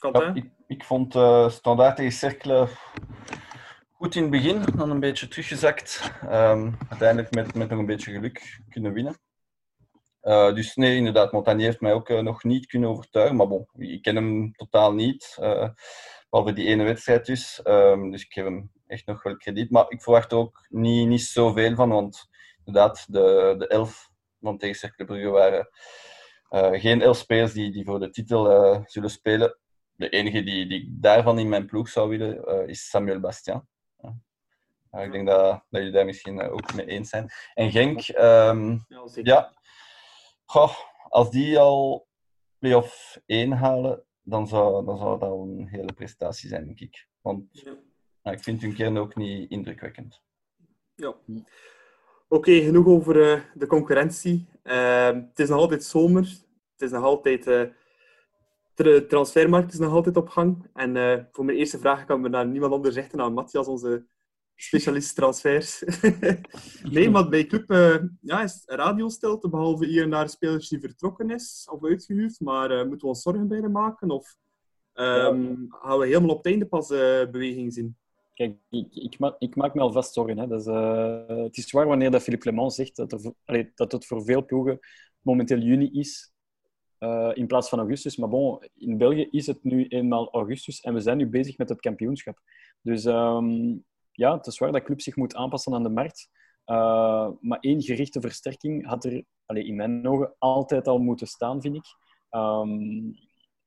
Ja, ik, ik, vond uh, standaard tegen Cercle goed in het begin, dan een beetje teruggezakt. Um, uiteindelijk met, met nog een beetje geluk kunnen winnen. Uh, dus nee, inderdaad, Montagnier heeft mij ook uh, nog niet kunnen overtuigen. Maar bon, ik ken hem totaal niet. behalve die ene wedstrijd dus. Um, dus ik geef hem echt nog wel krediet. Maar ik verwacht er ook niet, niet zoveel van. Want inderdaad, de, de elf van tegen Cercle Brugge waren geen elf spelers die, die voor de titel zullen spelen de enige die, die ik daarvan in mijn ploeg zou willen, uh, is Samuel Bastian. Ja. ik denk dat, dat jullie daar misschien uh, ook mee eens zijn. En Genk, um, ja, ja goh, als die al play-off 1 halen, dan zou, dan zou dat een hele prestatie zijn, denk ik. Want ja. ik vind hun kern ook niet indrukwekkend. Ja. Oké, okay, genoeg over uh, de concurrentie. Ehm, het is nog altijd zomer. Het is nog altijd de transfermarkt is nog altijd op gang. En uh, voor mijn eerste vraag kan we naar niemand anders richten dan Matthias, onze specialist transfers. nee, maar bij club uh, ja, is radiostilte, behalve hier en daar spelers die vertrokken is of uitgehuurd. Maar uh, moeten we ons zorgen bij maken? Of um, gaan we helemaal op het einde pas beweging zien? Kijk, ik, ik, maak, ik, maak me alvast zorgen. Hè. Dus, het is waar wanneer dat Philippe Clement zegt dat, er, allee, dat het voor veel ploegen momenteel juni is uh, in plaats van augustus. Maar bon, in België is het nu eenmaal augustus en we zijn nu bezig met het kampioenschap. Dus um, ja, het is waar dat club zich moet aanpassen aan de markt. Uh, maar één gerichte versterking had er allez, in mijn ogen altijd al moeten staan, vind ik. Um,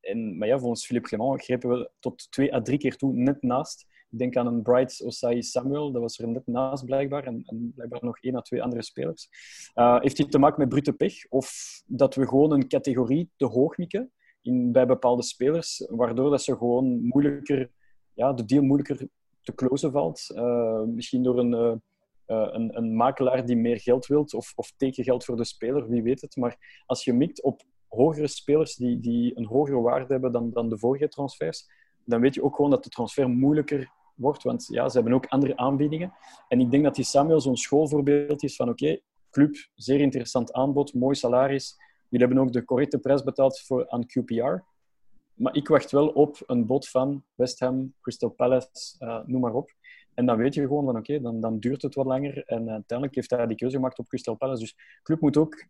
en, maar ja, volgens Philippe Clement grepen we tot twee à drie keer toe net naast. Ik denk aan een Bright Osai Samuel, dat was er net naast blijkbaar. En, en blijkbaar nog één à twee andere spelers. Uh, heeft dit te maken met brute pech? Of dat we gewoon een categorie te hoog mikken in, bij bepaalde spelers, waardoor dat ze gewoon moeilijker, ja, de deal moeilijker te closen valt? Uh, misschien door een, uh, een, een, makelaar die meer geld wilt of, of tekengeld voor de speler, wie weet het. Maar als je mikt op hogere spelers die, die een hogere waarde hebben dan, dan de vorige transfers, dan weet je ook gewoon dat de transfer moeilijker wordt. Want ja, ze hebben ook andere aanbiedingen. En ik denk dat die Samuel zo'n schoolvoorbeeld is van oké, club, zeer interessant aanbod, mooi salaris. Jullie hebben ook de correcte prijs betaald voor, aan QPR. Maar ik wacht wel op een bod van West Ham, Crystal Palace, uh, noem maar op. En dan weet je gewoon van oké, dan, dan duurt het wat langer. En uiteindelijk heeft hij die keuze gemaakt op Crystal Palace. Dus club moet ook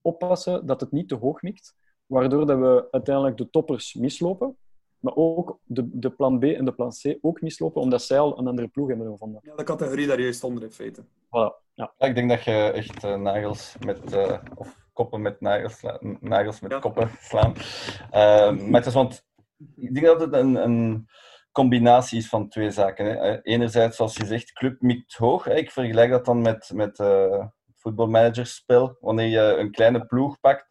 oppassen dat het niet te hoog mikt. Waardoor dat we uiteindelijk de toppers mislopen maar ook de, de plan B en de plan C ook mislopen, omdat zij al een andere ploeg hebben gevonden. Ja, de categorie daar juist onder in feite. Voilà, ja. Ja, ik denk dat je echt uh, nagels met, uh, of koppen met nagels, nagels met Ja. koppen slaan. Uh, maar het is, want ik denk dat het een, een combinatie is van twee zaken. Hè. Eh, Enerzijds, zoals je zegt, club mikt hoog. Hè. Ik vergelijk dat dan met, met uh, het voetbalmanagerspel. Wanneer je een kleine ploeg pakt,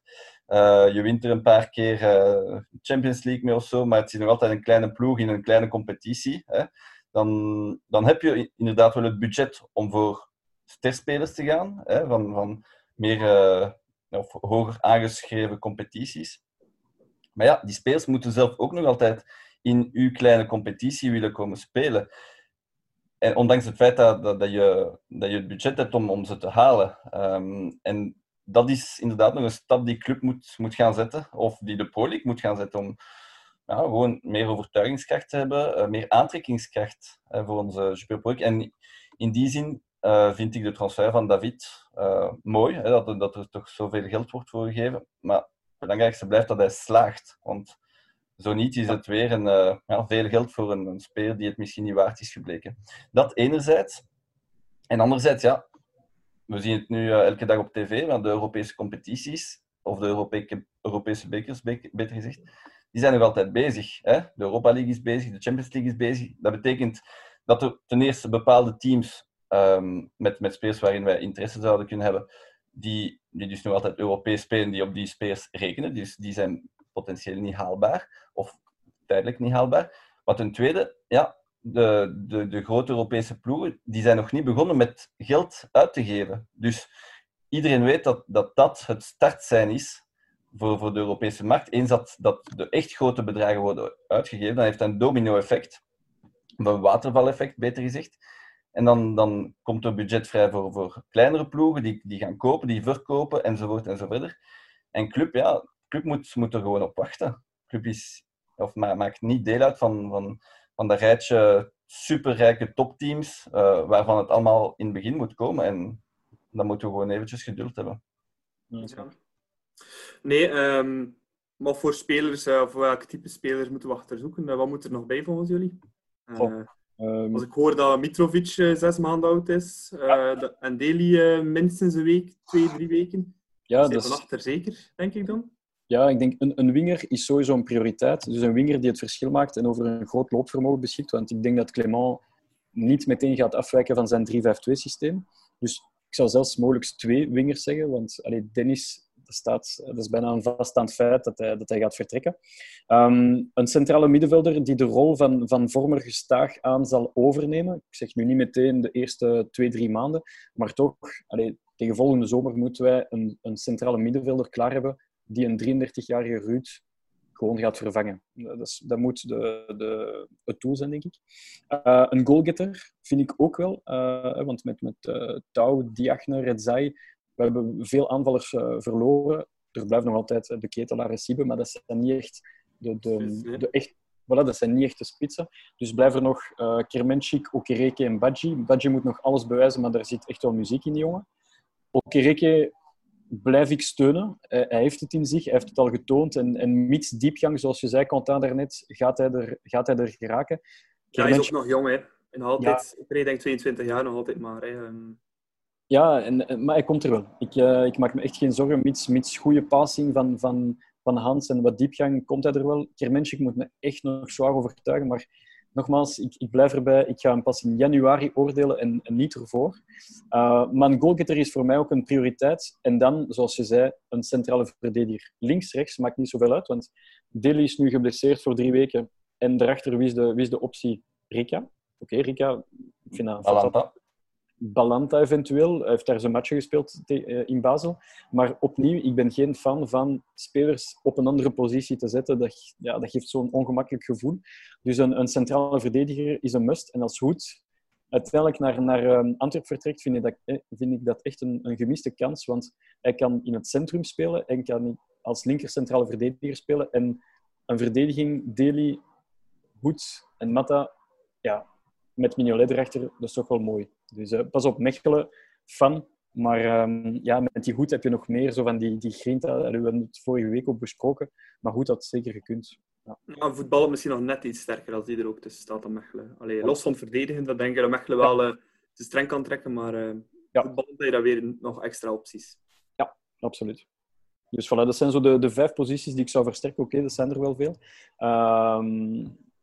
uh, je wint er een paar keer uh, Champions League mee of zo, maar het is nog altijd een kleine ploeg in een kleine competitie. Hè. Dan, dan heb je inderdaad wel het budget om voor sterspelers te gaan, hè, van, van meer uh, of hoger aangeschreven competities. Maar ja, die spelers moeten zelf ook nog altijd in uw kleine competitie willen komen spelen. En ondanks het feit dat, dat, je, dat je het budget hebt om, om ze te halen. Um, en dat is inderdaad nog een stap die club moet, moet gaan zetten, of die de Pro moet gaan zetten, om ja, gewoon meer overtuigingskracht te hebben, uh, meer aantrekkingskracht uh, voor onze Super. En in die zin uh, vind ik de transfer van David mooi, hè, dat, dat er toch zoveel geld wordt voor gegeven. Maar het belangrijkste blijft dat hij slaagt. Want zo niet is het weer een, ja, veel geld voor een, een, speler die het misschien niet waard is gebleken. Dat enerzijds. En anderzijds, ja, we zien het nu elke dag op tv, maar de Europese competities, of de Europese, Europese bekers, beter gezegd, die zijn nog altijd bezig. Hè? De Europa League is bezig, de Champions League is bezig. Dat betekent dat er ten eerste bepaalde teams Um, met, met spelers waarin wij interesse zouden kunnen hebben, die, die dus nog altijd Europees spelen, die op die spelers rekenen. Dus die zijn potentieel niet haalbaar, of tijdelijk niet haalbaar. Maar ten tweede, ja, de, de, de grote Europese ploegen, die zijn nog niet begonnen met geld uit te geven. Dus iedereen weet dat dat, dat het startsein is voor, voor de Europese markt. Eens dat, dat de echt grote bedragen worden uitgegeven, dan heeft dat een domino-effect, of een watervaleffect, beter gezegd. En dan, dan komt er budget vrij voor, voor kleinere ploegen die, die gaan kopen, die verkopen, enzovoort enzovoort. En club, ja, club moet, moet er gewoon op wachten. Club is, of ma maakt niet deel uit van, van, van dat rijtje superrijke topteams, uh, waarvan het allemaal in het begin moet komen. En dan moeten we gewoon eventjes geduld hebben. Ja. Nee, um, wat voor spelers, uh, voor welke type spelers moeten we achterzoeken? Uh, wat moet er nog bij volgens jullie? Um, Als ik hoor dat Mitrovic uh, zes maanden oud is uh, ja. en Deli uh, minstens een week, twee, drie weken, ja, dat is achter zeker, denk ik dan. Ja, ik denk een, een winger is sowieso een prioriteit. Dus een winger die het verschil maakt en over een groot loopvermogen beschikt. Want ik denk dat Clement niet meteen gaat afwijken van zijn 3-5-2-systeem. Dus ik zou zelfs mogelijk twee wingers zeggen. Want allee, Dennis dat, staat, dat is bijna een vaststaand feit dat hij, dat hij gaat vertrekken. Um, een centrale middenvelder die de rol van, van Vormer gestaag aan zal overnemen. Ik zeg nu niet meteen de eerste twee, drie maanden, maar toch, tegen volgende zomer moeten wij een, een centrale middenvelder klaar hebben die een 33-jarige Ruud gewoon gaat vervangen. Dat, is, dat moet de, de, het doel zijn, denk ik. Uh, een goalgetter vind ik ook wel, uh, want met, met uh, Touw, Diagne, Redzai, we hebben veel aanvallers verloren. Er blijft nog altijd de ketelaar Siebe, maar dat zijn niet echt de, de, de echt, voilà, dat zijn niet echt de spitsen. Dus blijven er nog uh, Kermenchik, Okereke en Badji. Badji moet nog alles bewijzen, maar daar zit echt wel muziek in, die jongen. Okereke blijf ik steunen. Hij, hij heeft het in zich, hij heeft het al getoond. En, en mits diepgang, zoals je zei, Quentin daarnet, gaat hij er, gaat hij er geraken. Ja, hij is ook nog jong, hè. En altijd, ja. Ik denk 22 jaar nog altijd maar. Hè. Um... Ja, en, maar hij komt er wel. Ik, uh, ik maak me echt geen zorgen. Mits, mits goede passing van, van, van Hans en wat diepgang komt hij er wel. Kermenschik moet me echt nog zwaar overtuigen. Maar nogmaals, ik, ik blijf erbij. Ik ga hem pas in januari oordelen en, en niet ervoor. Uh, maar een goalgetter is voor mij ook een prioriteit. En dan, zoals je zei, een centrale verdediger. Links-rechts maakt niet zoveel uit, want Deli is nu geblesseerd voor drie weken. En daarachter, wie is de, wie is de optie? Rika. Oké, okay, Rika. Ik vind dat Balanta. Balanta eventueel. Hij heeft daar zijn match gespeeld in Basel. Maar opnieuw, ik ben geen fan van spelers op een andere positie te zetten. Dat, ja, dat geeft zo'n ongemakkelijk gevoel. Dus een, een, centrale verdediger is een must. En als Hoed uiteindelijk naar, naar um, Antwerp vertrekt, vind ik, dat, vind ik dat echt een, een gemiste kans. Want hij kan in het centrum spelen en kan als linker centrale verdediger spelen. En een verdediging, Deli, Hoed en Matta, ja, met Mignolet erachter, dat is toch wel mooi. Dus uh, pas op, Mechelen, fan. Maar um, ja, met die goed heb je nog meer zo van die, die grinta. We hebben het vorige week ook besproken. Maar goed had zeker gekund. Ja, voetbal misschien nog net iets sterker als die er ook tussen staat dan Mechelen. Allee, los van verdedigen, dat denk ik dat Mechelen wel uh, de streng kan trekken, maar uh, Ja. voetbal heb je daar weer nog extra opties. Absoluut. Dus voilà, dat zijn zo de, de vijf posities die ik zou versterken. Oké, dat zijn er wel veel. Ehm,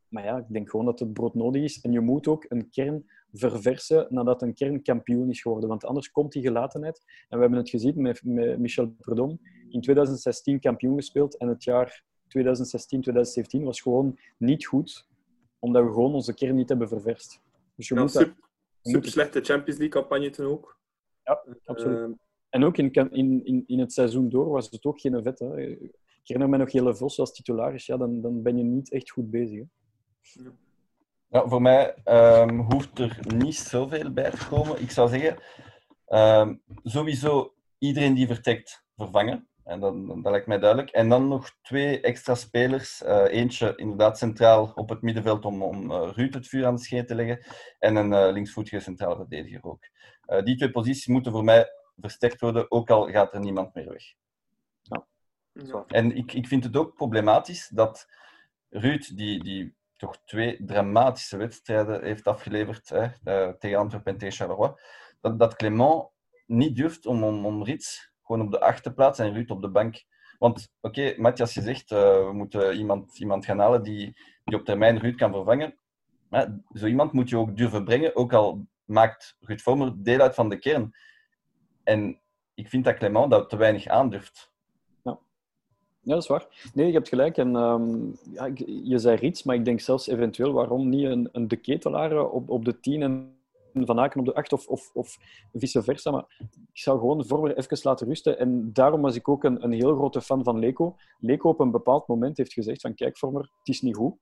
maar ja, ik denk gewoon dat het brood nodig is. En je moet ook een kern verversen nadat een kern kampioen is geworden. Want anders komt die gelatenheid. En we hebben het gezien met, met Michel Prudhomme. In 2016 kampioen gespeeld. En het jaar 2016, 2017 was gewoon niet goed. Omdat we gewoon onze kern niet hebben ververst. Dus je Ja, moet dat- super, moet super slechte Champions League campagne toen ook. Ja, absoluut. Eh, En ook in, in, in, in het seizoen door was het ook geen vet. Hè. Ik herinner me nog Jelle Vos als titularis. Ja, dan, dan ben je niet echt goed bezig. Hè. Ja, voor mij ehm, hoeft er niet zoveel bij te komen. Ik zou zeggen, ehm, sowieso iedereen die vertrekt vervangen. En dat, dat lijkt mij duidelijk. En dan nog twee extra spelers. Eh, eentje inderdaad centraal op het middenveld om, om eh, Ruud het vuur aan de scheen te leggen. En een eh, linksvoetige centrale verdediger ook. Eh, die twee posities moeten voor mij versterkt worden, ook al gaat er niemand meer weg. ja. En ik, ik vind het ook problematisch dat Ruud, die, die toch twee dramatische wedstrijden heeft afgeleverd hè, eh, tegen Antwerpen en tegen Charleroi, dat, dat Clement niet durft om, om, om Rits gewoon op de achterplaats en Ruud op de bank. Want oké, Matthias, je zegt eh, we moeten iemand, iemand gaan halen die, die op termijn Ruud kan vervangen. Zo iemand moet je ook durven brengen, ook al maakt Ruud Vormer deel uit van de kern. En ik vind dat Clement dat te weinig aandurft. Ja, dat is waar. Nee, je hebt gelijk. En, ehm, ja, je zei Riets, maar ik denk zelfs eventueel waarom niet een, een De Ketelaar op, op de 10 en Van Aken op de 8 of, of, of vice versa. Maar ik zou gewoon Vormer even laten rusten. En daarom was ik ook een, een heel grote fan van Leko. Leko op een bepaald moment heeft gezegd van kijk Vormer, het is niet goed.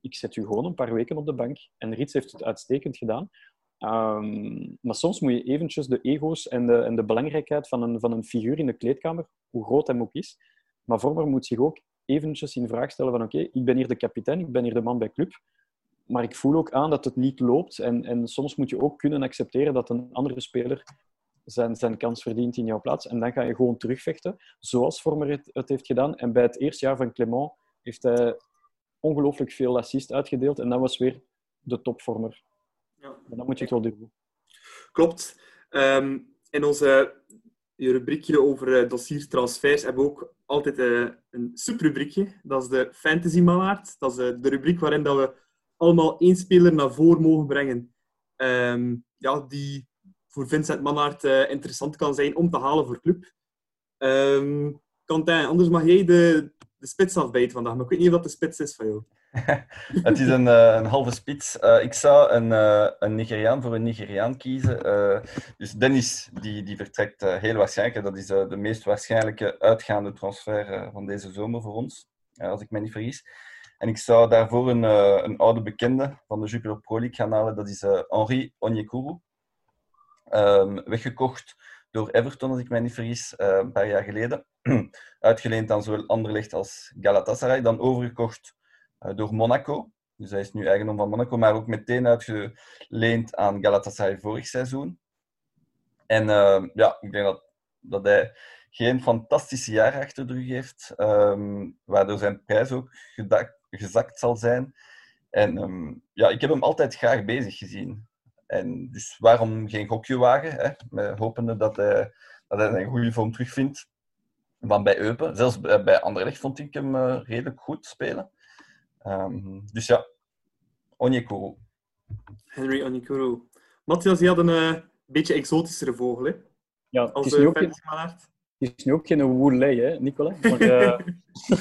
Ik zet u gewoon een paar weken op de bank. En Riets heeft het uitstekend gedaan. Ehm, maar soms moet je eventjes de ego's en de, en de belangrijkheid van een, van een figuur in de kleedkamer, hoe groot hem ook is, maar Vormer moet zich ook eventjes in vraag stellen van oké, ik ben hier de kapitein, ik ben hier de man bij club, maar ik voel ook aan dat het niet loopt. En, en soms moet je ook kunnen accepteren dat een andere speler zijn, zijn kans verdient in jouw plaats. En dan ga je gewoon terugvechten, zoals Vormer het, het heeft gedaan. En bij het eerste jaar van Clement heeft hij ongelooflijk veel assist uitgedeeld. En dat was weer de topvormer. Ja. En dan moet je het wel durven. Klopt. Ehm, in onze rubriekje over eh, dossiers transfers hebben we ook altijd eh, een subrubriekje. Dat is de Fantasy Mannaard. Dat is eh, de rubriek waarin dat we allemaal één speler naar voren mogen brengen. Ehm, ja, die voor Vincent Mannaert interessant kan zijn om te halen voor club. Quentin, anders mag jij de, de spits afbijten vandaag. Maar ik weet niet of dat de spits is van jou. Het is een, eh, een halve spits. Eh, ik zou een, eh, een Nigeriaan voor een Nigeriaan kiezen. Dus Dennis die, die vertrekt heel waarschijnlijk. Dat is de meest waarschijnlijke uitgaande transfer van deze zomer voor ons, als ik me niet vergis. En ik zou daarvoor een, een oude bekende van de Jupiler Pro League gaan halen. Dat is Henri Onyekuru. Ehm, weggekocht door Everton, als ik mij niet vergis, een paar jaar geleden. Uitgeleend aan zowel Anderlecht als Galatasaray. Dan overgekocht door Monaco. Dus hij is nu eigendom van Monaco, maar ook meteen uitgeleend aan Galatasaray vorig seizoen. En eh, ja, ik denk dat, dat hij geen fantastische jaren achter de rug heeft, ehm, waardoor zijn prijs ook gezakt zal zijn. En ehm, ja, ik heb hem altijd graag bezig gezien. En dus waarom geen gokje wagen? Hè? Hopende dat hij, dat hij een goede vorm terugvindt van bij Eupen. Zelfs bij bij Anderlecht vond ik hem eh, redelijk goed spelen. Ehm, dus ja, Onyekuru. Henry Onyekuru. Matthias, die had een eh, beetje exotischere vogel, hè? Ja, het Als is eh, nu ook geen, het is nu ook geen woelei, hè, Nicola? Maar, eh,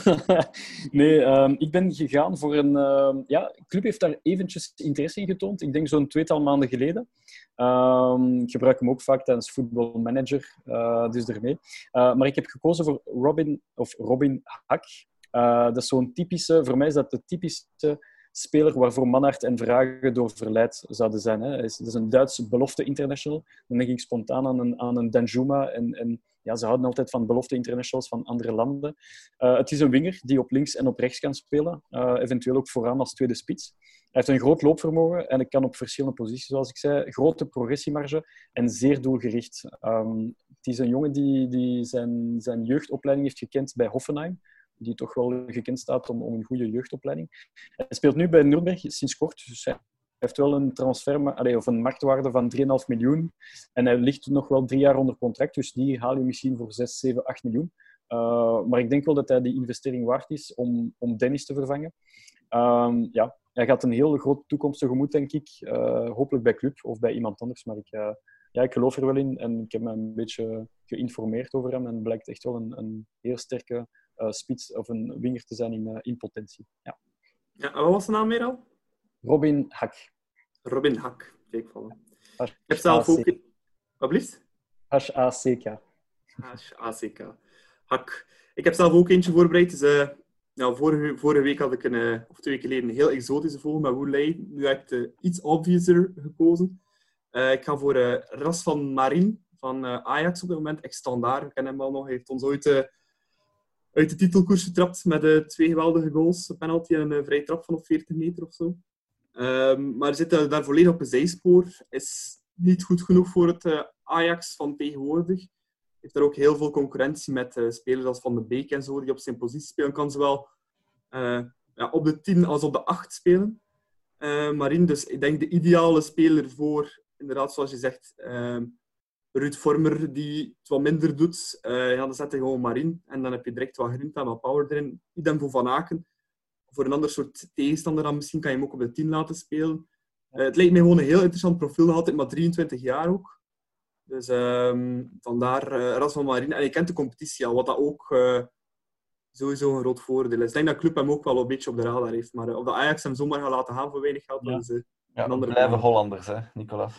nee, ehm, ik ben gegaan voor een... ehm, ja, de club heeft daar eventjes interesse in getoond. Ik denk zo'n tweetal maanden geleden. Ehm, ik gebruik hem ook vaak tijdens Football Manager, eh, dus daarmee. Eh, maar ik heb gekozen voor Robin, of Robin Hak. Eh, dat is zo'n typische... Voor mij is dat de typische speler waarvoor Manhart en Vragen door verleid zouden zijn. Hè. Dat is een Duitse belofte international. Dan denk ik spontaan aan een, aan een Danjuma. En, en ja, ze houden altijd van belofte internationals van andere landen. Eh, het is een winger die op links en op rechts kan spelen. Eh, eventueel ook vooraan als tweede spits. Hij heeft een groot loopvermogen en hij kan op verschillende posities, zoals ik zei. Grote progressiemarge en zeer doelgericht. Ehm, het is een jongen die, die zijn, zijn jeugdopleiding heeft gekend bij Hoffenheim. Die toch wel gekend staat om, om een goede jeugdopleiding. Hij speelt nu bij Nürnberg sinds kort, dus hij heeft wel een transfer, of een marktwaarde van 3,5 miljoen. En hij ligt nog wel drie jaar onder contract, dus die haal je misschien voor 6, 7, 8 miljoen. Uh, maar ik denk wel dat hij die investering waard is om, om Dennis te vervangen. Um, ja, hij gaat een heel grote toekomst tegemoet, denk ik. Uh, hopelijk bij Club of bij iemand anders. Maar ik, uh, ja, ik geloof er wel in en ik heb me een beetje geïnformeerd over hem. En het blijkt echt wel een, een heel sterke spits of een winger te zijn in, in potentie. Ja. ja, wat was de naam meer al? Robin Hak. Robin Hak, kijk vallen. Ik heb zelf ook... Wat blieft? H-A-C-K. H-A-C-K. Hak. Ik heb zelf ook eentje voorbereid. Dus, uh, nou, vorige, vorige week had ik een, uh, of twee weken geleden een heel exotische vogel met Woelei. Nu heb ik iets obviouser gekozen. Ik ga voor Ras van Marin van Ajax op dit moment. Ex-standaard, we kennen hem al nog. Hij heeft ons ooit uit de titelkoers getrapt met twee geweldige goals. Een penalty en een vrije trap van op 40 meter of zo. Um, maar zit daar volledig op een zijspoor. Is niet goed genoeg voor het Ajax van tegenwoordig heeft er ook heel veel concurrentie met uh, spelers als Van de Beek en zo, die op zijn positie spelen. Kan zowel uh, ja, op de 10 als op de 8 spelen. Uh, Marien, dus ik denk de ideale speler voor, inderdaad, zoals je zegt, Ruud Vormer, die het wat minder doet. ja, dan zet je gewoon Marien en dan heb je direct wat grinta en wat power erin. Idem voor Van Aken. Voor een ander soort tegenstander dan misschien kan je hem ook op de 10 laten spelen. het lijkt mij gewoon een heel interessant profiel, altijd maar 23 jaar ook. Dus um, vandaar uh, Ras van Marine. En je kent de competitie al, wat dat ook uh, sowieso een groot voordeel is. Ik denk dat de club hem ook wel een beetje op de radar heeft. Maar of de Ajax hem zomaar gaat laten gaan voor weinig geld, ja. dat is ja, een andere blijven Hollanders, hè, Nicolas.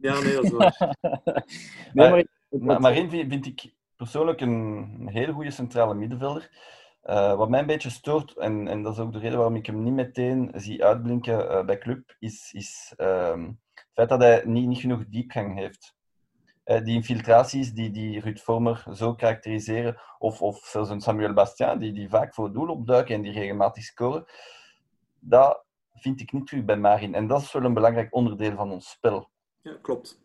Ja, nee, dat is waar. nee, maar, maar, Marine vind, vind, ik persoonlijk een, een hele goede centrale middenvelder. Uh, wat mij een beetje stoort, en, en dat is ook de reden waarom ik hem niet meteen zie uitblinken uh, bij club, is, is um, het feit dat hij niet, niet genoeg diepgang heeft. Uh, die infiltraties die, die Ruud Vormer zo karakteriseren, of, of zelfs een Samuel Bastien, die, die vaak voor het doel opduiken en die regelmatig scoren, dat vind ik niet terug bij Marin. En dat is wel een belangrijk onderdeel van ons spel. Ja, klopt.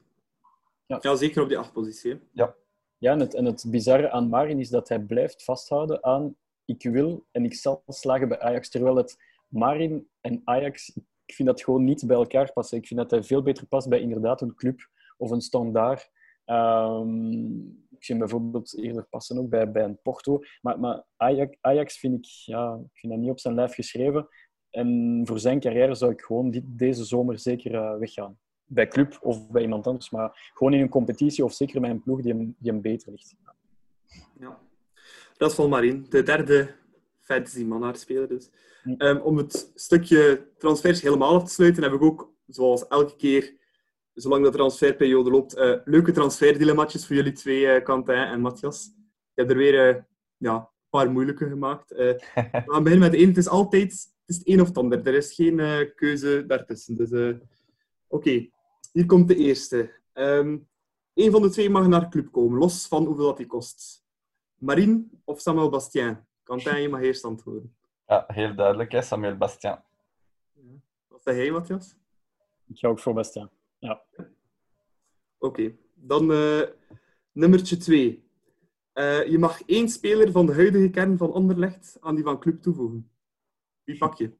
Ja, ja zeker op die achtpositie. Ja. Ja, en het, en het bizarre aan Marin is dat hij blijft vasthouden aan ik wil en ik zal slagen bij Ajax. Terwijl het Marin en Ajax, ik vind dat gewoon niet bij elkaar passen. Ik vind dat hij veel beter past bij inderdaad een club of een standaard. Um, ik zie hem bijvoorbeeld eerder passen ook bij, bij een Porto. Maar, maar Ajax, Ajax vind ik, ja, ik vind dat niet op zijn lijf geschreven. En voor zijn carrière zou ik gewoon dit, deze zomer zeker uh, weggaan. Bij club of bij iemand anders. Maar gewoon in een competitie of zeker met een ploeg die hem, die hem beter ligt. Ja. Dat is van Marien, de derde fantasy man speler dus. Hm. Um, om het stukje transfers helemaal af te sluiten, heb ik ook, zoals elke keer, zolang de transferperiode loopt, uh, leuke transferdilemma's voor jullie twee, uh, Quentin en Matthias. Ik heb er weer uh, ja, een paar moeilijke gemaakt. we gaan beginnen met één. Het is altijd het is het een of het ander. Er is geen keuze daartussen. Dus, Oké, okay. Hier komt de eerste. Um, Eén van de twee mag naar de club komen, los van hoeveel dat die kost. Marine of Samuel Bastien? Quentin, je mag eerst antwoorden. Ja, heel duidelijk, hè? Samuel Bastien. Ja. Wat zeg jij, Matthias? Ik ga ook voor Bastien. Ja. Oké, okay. dan uh, nummertje twee. Uh, je mag één speler van de huidige kern van Anderlecht aan die van club toevoegen. Wie pak je?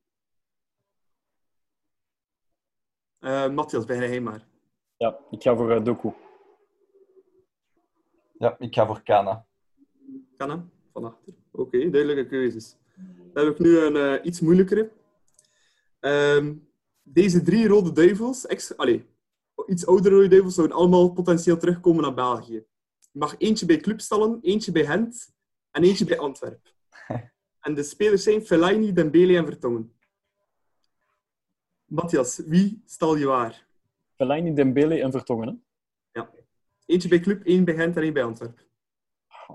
Uh, Matthias, begin jij maar. Ja, ik ga voor uh, Doku. Ja, ik ga voor Kana. Kana, van achter. Oké, okay, duidelijke keuzes. Dan heb ik nu een uh, iets moeilijkere. Um, deze drie rode duivels, ex, allez, iets oudere rode duivels, zouden allemaal potentieel terugkomen naar België. Je mag eentje bij Club stellen, eentje bij Gent en eentje bij Antwerpen. En de spelers zijn Fellaini, Dembele en Vertongen. Matthias, wie stal je waar? Fellaini, Dembele en Vertongen, hè? Ja. Eentje bij Club, één bij Gent en één bij Antwerpen.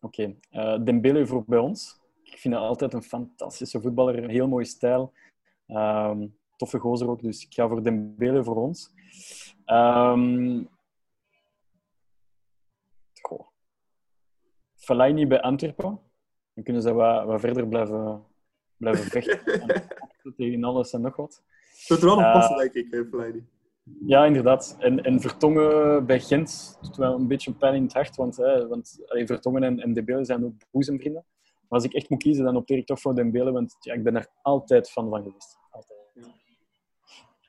Oké, okay. uh, Dembele voor bij ons. Ik vind hem altijd een fantastische voetballer, een heel mooie stijl. Um, toffe gozer ook, dus ik ga voor Dembele voor ons. Um, goh. Fellaini bij Antwerpen. Dan kunnen ze wat, wat verder blijven, blijven vechten. tegen alles en nog wat. Dat er wel nog passen, denk ik, Fellaini. Ja, inderdaad. En, en Vertongen bij Gent doet wel een beetje pijn in het hart, want, hè, want allee, Vertongen en, en Debele zijn ook boezemvrienden. Maar als ik echt moet kiezen, dan opteer ik toch voor Dembele, want ja, ik ben er altijd fan van geweest. Altijd.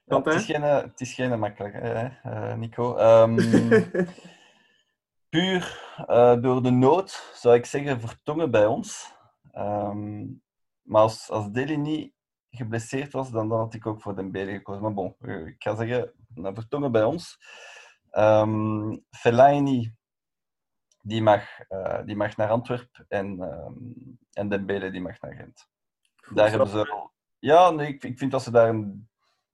Ja, het, is geen, het is geen makkelijke, hè, Nico. Um, puur uh, door de nood zou ik zeggen Vertongen bij ons. Um, maar als, als Deli niet geblesseerd was, dan, dan had ik ook voor Dembele gekozen. Maar bon, ik ga zeggen, nou, Vertongen bij ons. Um, Fellaini, die mag, uh, die mag naar Antwerpen en, um, en Dembele die mag naar Gent. Goed, daar hebben ze... Ja, nee, ik, ik vind dat ze daar een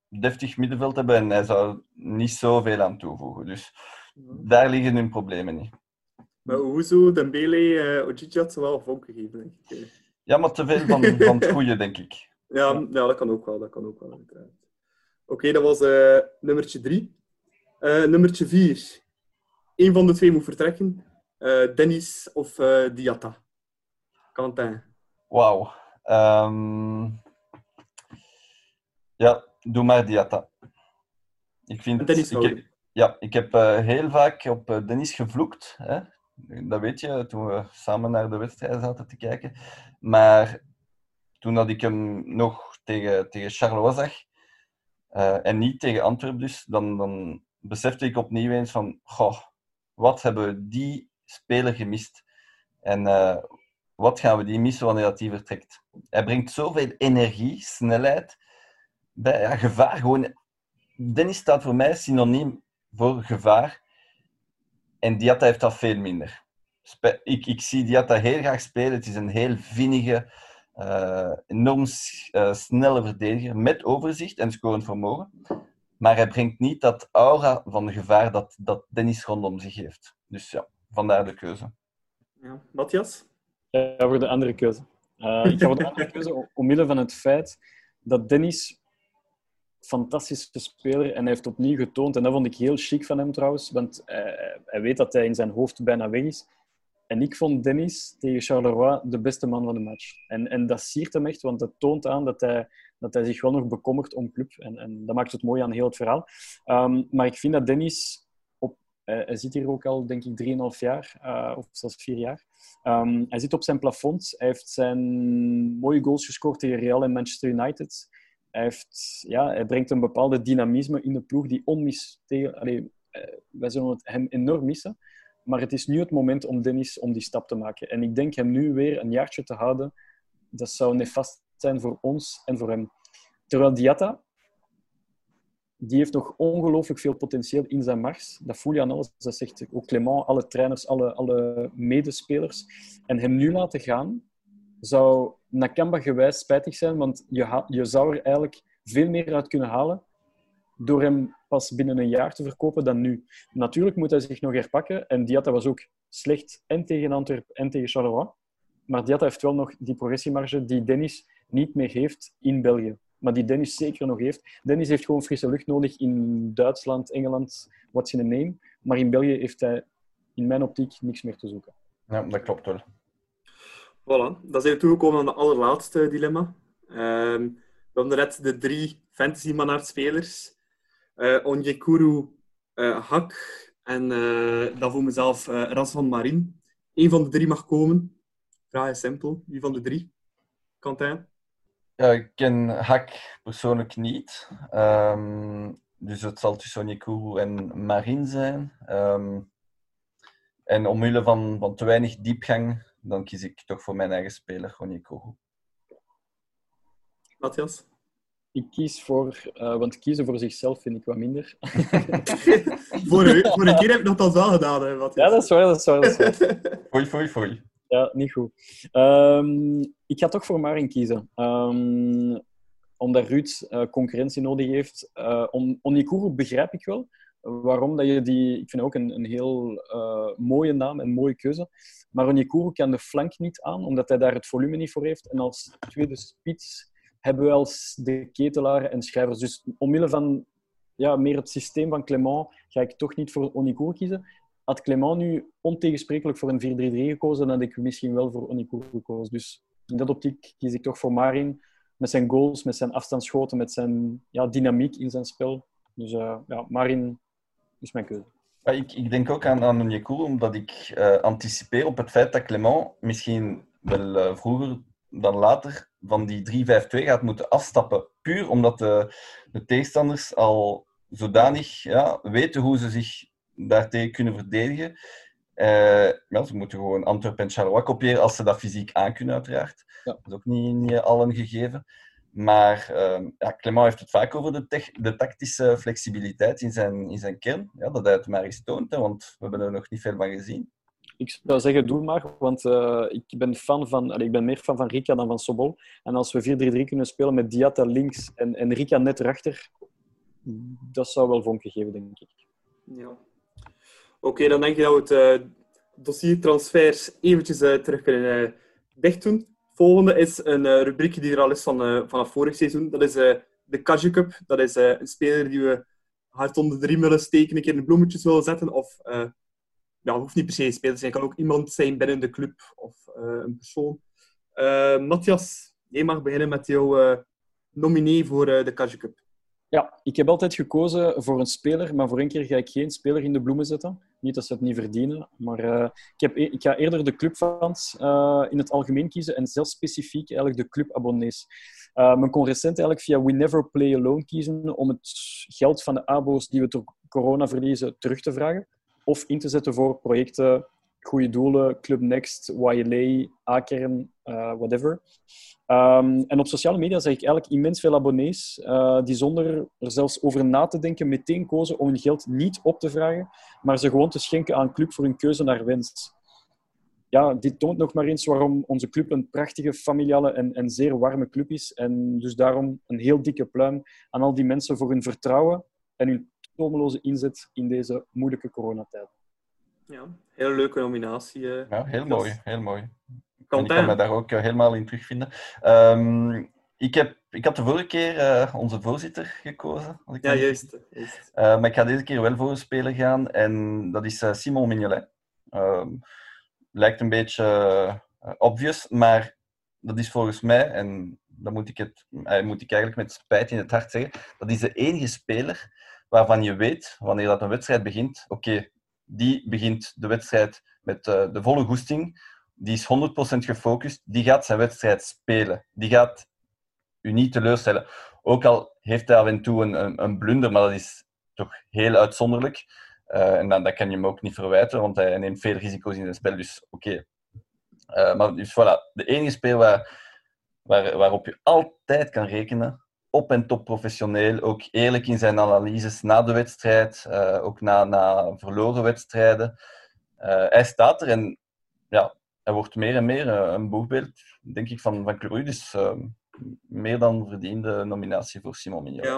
deftig middenveld hebben en hij zou niet zoveel aan toevoegen. Dus daar liggen hun problemen niet. Maar hoezo? Dembele, uh, had ze wel vonk gegeven, denk ik. Ja, maar te veel van, van het goede, denk ik. Ja, ja, dat kan ook wel. Dat kan ook wel, Oké, okay, dat was uh, nummertje drie. Uh, nummertje vier. Eén van de twee moet vertrekken. Uh, Dennis of Diatta. Quentin. Wauw. Um... Ja, doe maar Diatta. Ik vind... Dennis ik heb, ja, ik heb heel vaak op Dennis gevloekt. Hè? Dat weet je, toen we samen naar de wedstrijd zaten te kijken. Maar toen dat ik hem nog tegen, tegen zag, en niet tegen Antwerpen dus, dan, dan besefte ik opnieuw eens van, goh, wat hebben die speler gemist? En uh, wat gaan we die missen wanneer dat die vertrekt? Hij brengt zoveel energie, snelheid, ja, gevaar. Gewoon, Dennis staat voor mij synoniem voor gevaar. En Diatta heeft dat veel minder. Ik, ik zie Diatta heel graag spelen. Het is een heel vinnige, enorm uh, snelle verdediger met overzicht en scorend vermogen. Maar hij brengt niet dat aura van gevaar dat, dat Dennis rondom zich heeft. Dus ja, vandaar de keuze. Ja. Matthias? Ja, voor de andere keuze. Uh, ik ga voor de andere keuze omwille van het feit dat Dennis fantastische speler en hij heeft opnieuw getoond, en dat vond ik heel chic van hem trouwens, want hij, hij weet dat hij in zijn hoofd bijna weg is. En ik vond Dennis tegen Charleroi de beste man van de match. En, en dat siert hem echt, want dat toont aan dat hij, dat hij zich wel nog bekommert om club. En, en dat maakt het mooi aan heel het verhaal. Um, maar ik vind dat Dennis... Op, uh, hij zit hier ook al, denk ik, 3,5 jaar. Uh, of zelfs 4 jaar. Um, hij zit op zijn plafond. Hij heeft zijn mooie goals gescoord tegen Real en Manchester United. Hij, heeft, ja, hij brengt een bepaalde dynamisme in de ploeg die onmis... Tegen, allee, uh, wij zullen hem enorm missen. Maar het is nu het moment om Dennis om die stap te maken. En ik denk hem nu weer een jaartje te houden, dat zou nefast zijn voor ons en voor hem. Terwijl Diatta, die heeft nog ongelooflijk veel potentieel in zijn mars. Dat voel je aan alles. Dat zegt ook Clement, alle trainers, alle, alle medespelers. En hem nu laten gaan, zou Nakamba gewijs spijtig zijn, want je, je zou er eigenlijk veel meer uit kunnen halen door hem pas binnen een jaar te verkopen dan nu. Natuurlijk moet hij zich nog herpakken. En Diatta was ook slecht en tegen Antwerpen en tegen Charleroi. Maar Diatta heeft wel nog die progressiemarge die Dennis niet meer heeft in België. Maar die Dennis zeker nog heeft. Dennis heeft gewoon frisse lucht nodig in Duitsland, Engeland, what's in the name. Maar in België heeft hij in mijn optiek niks meer te zoeken. Ja, dat klopt wel. Voilà, dan zijn we toegekomen aan de allerlaatste dilemma. Um, we hebben net de drie fantasy-manaard-spelers. Uh, Onyekuru, uh, Hak en uh, dan voor mezelf Ras van Marin. Eén van de drie mag komen. Vraag is simpel. Wie van de drie? Quentin? Ja, ik ken Hak persoonlijk niet. Um, dus het zal tussen Onyekuru en Marin zijn. Um, en omwille van, van te weinig diepgang, dan kies ik toch voor mijn eigen speler, Onyekuru. Matthias? Ik kies voor... Uh, want kiezen voor zichzelf vind ik wat minder. voor, een, voor een keer heb ik dat dan wel gedaan, hè, Matthias. Ja, dat is waar. Dat is waar, dat is waar. Foei, foei, foei. Ja, niet goed. Um, ik ga toch voor Marin kiezen. Um, omdat Ruud uh, concurrentie nodig heeft. Uh, on, Onikuru begrijp ik wel. Waarom dat je die... Ik vind ook een, een heel uh, mooie naam en mooie keuze. Maar Onikuru kan de flank niet aan, omdat hij daar het volume niet voor heeft. En als tweede spits hebben we als de ketelaren en schrijvers. Dus omwille van ja, meer het systeem van Clement ga ik toch niet voor Onicour kiezen. Had Clement nu ontegensprekelijk voor een 4-3-3 gekozen, dan had ik misschien wel voor Onicour gekozen. Dus in dat optiek kies ik toch voor Marin. Met zijn goals, met zijn afstandsschoten, met zijn ja, dynamiek in zijn spel. Dus uh, ja, Marin is mijn keuze. Ik, ik denk ook aan, aan Onyekuru, omdat ik uh, anticipeer op het feit dat Clement misschien wel eh, vroeger dan later van die 3-5-2 gaat moeten afstappen. Puur omdat de, de tegenstanders al zodanig ja, weten hoe ze zich daartegen kunnen verdedigen. Ja, ze moeten gewoon Antwerpen en Charleroi kopiëren als ze dat fysiek aankunnen, uiteraard. Ja. Dat is ook niet, niet allen gegeven. Maar uh, ja, Clement heeft het vaak over de, tech- de tactische flexibiliteit in zijn, in zijn kern. Ja, dat hij het maar eens toont, hè, want we hebben er nog niet veel van gezien. Ik zou zeggen, doe maar, want eh, ik, ben fan van, ik ben meer fan van Rika dan van Sobol. En als we 4-3-3 kunnen spelen met Diatta links en, en Rika net erachter, dat zou wel vonken geven, denk ik. Ja. Oké, dan denk ik dat we het eh, dossier transfers eventjes eh, terug kunnen eh dicht doen. Volgende is een rubriekje die er al is van, vanaf vorig seizoen. Dat is de Kaju Cup. Dat is een speler die we hard onder de riem willen steken, een keer in bloemetjes willen zetten. Of, ja, het hoeft niet per se een speler te zijn. Kan ook iemand zijn binnen de club of eh, een persoon. Eh, Matthias, jij mag beginnen met jouw eh nominee voor de Kaju Cup. Ja, ik heb altijd gekozen voor een speler, maar voor één keer ga ik geen speler in de bloemen zetten. Niet dat ze het niet verdienen, maar ik, heb, e- ik ga eerder de clubfans eh, in het algemeen kiezen en zelfs specifiek eigenlijk de clubabonnees. Eh, men kon recent eigenlijk via We Never Play Alone kiezen om het geld van de abo's die we door corona verliezen terug te vragen of in te zetten voor projecten, goede doelen, Club Next, YLA, A-kern, eh, whatever. Ehm, en op sociale media zag ik eigenlijk immens veel abonnees eh, die zonder er zelfs over na te denken meteen kozen om hun geld niet op te vragen, maar ze gewoon te schenken aan club voor hun keuze naar wens. Ja, dit toont nog maar eens waarom onze club een prachtige, familiale en, en zeer warme club is. En dus daarom een heel dikke pluim aan al die mensen voor hun vertrouwen en hun tomeloze inzet in deze moeilijke coronatijden. Ja, hele leuke nominatie. eh. Ja, heel mooi, is- heel mooi. Kan ik kan me daar ook eh, helemaal in terugvinden. Ehm, ik, heb, ik had de vorige keer eh, onze voorzitter gekozen. als ik Ja, juist. juist. Uh, maar ik ga deze keer wel voor een speler gaan en dat is eh, Simon Mignolet. Ehm, lijkt een beetje obvious, maar dat is volgens mij, en dat moet ik, het, moet ik eigenlijk met spijt in het hart zeggen, dat is de enige speler waarvan je weet, wanneer dat een wedstrijd begint, oké, die begint de wedstrijd met eh, de volle goesting, die is 100% gefocust, die gaat zijn wedstrijd spelen. Die gaat u niet teleurstellen. Ook al heeft hij af en toe een, een, blunder, maar dat is toch heel uitzonderlijk. Uh, en dan, dat kan je hem ook niet verwijten, want hij neemt veel risico's in zijn spel. Dus oké. Uh, maar dus voilà, de enige speler waar, waar, waarop je altijd kan rekenen. Op en top professioneel, ook eerlijk in zijn analyses na de wedstrijd, uh, ook na, na verloren wedstrijden. Uh, hij staat er en ja, hij wordt meer en meer een boegbeeld, denk ik, van, van Club. Dus ehm, meer dan verdiende nominatie voor Simon Mignon. Ja,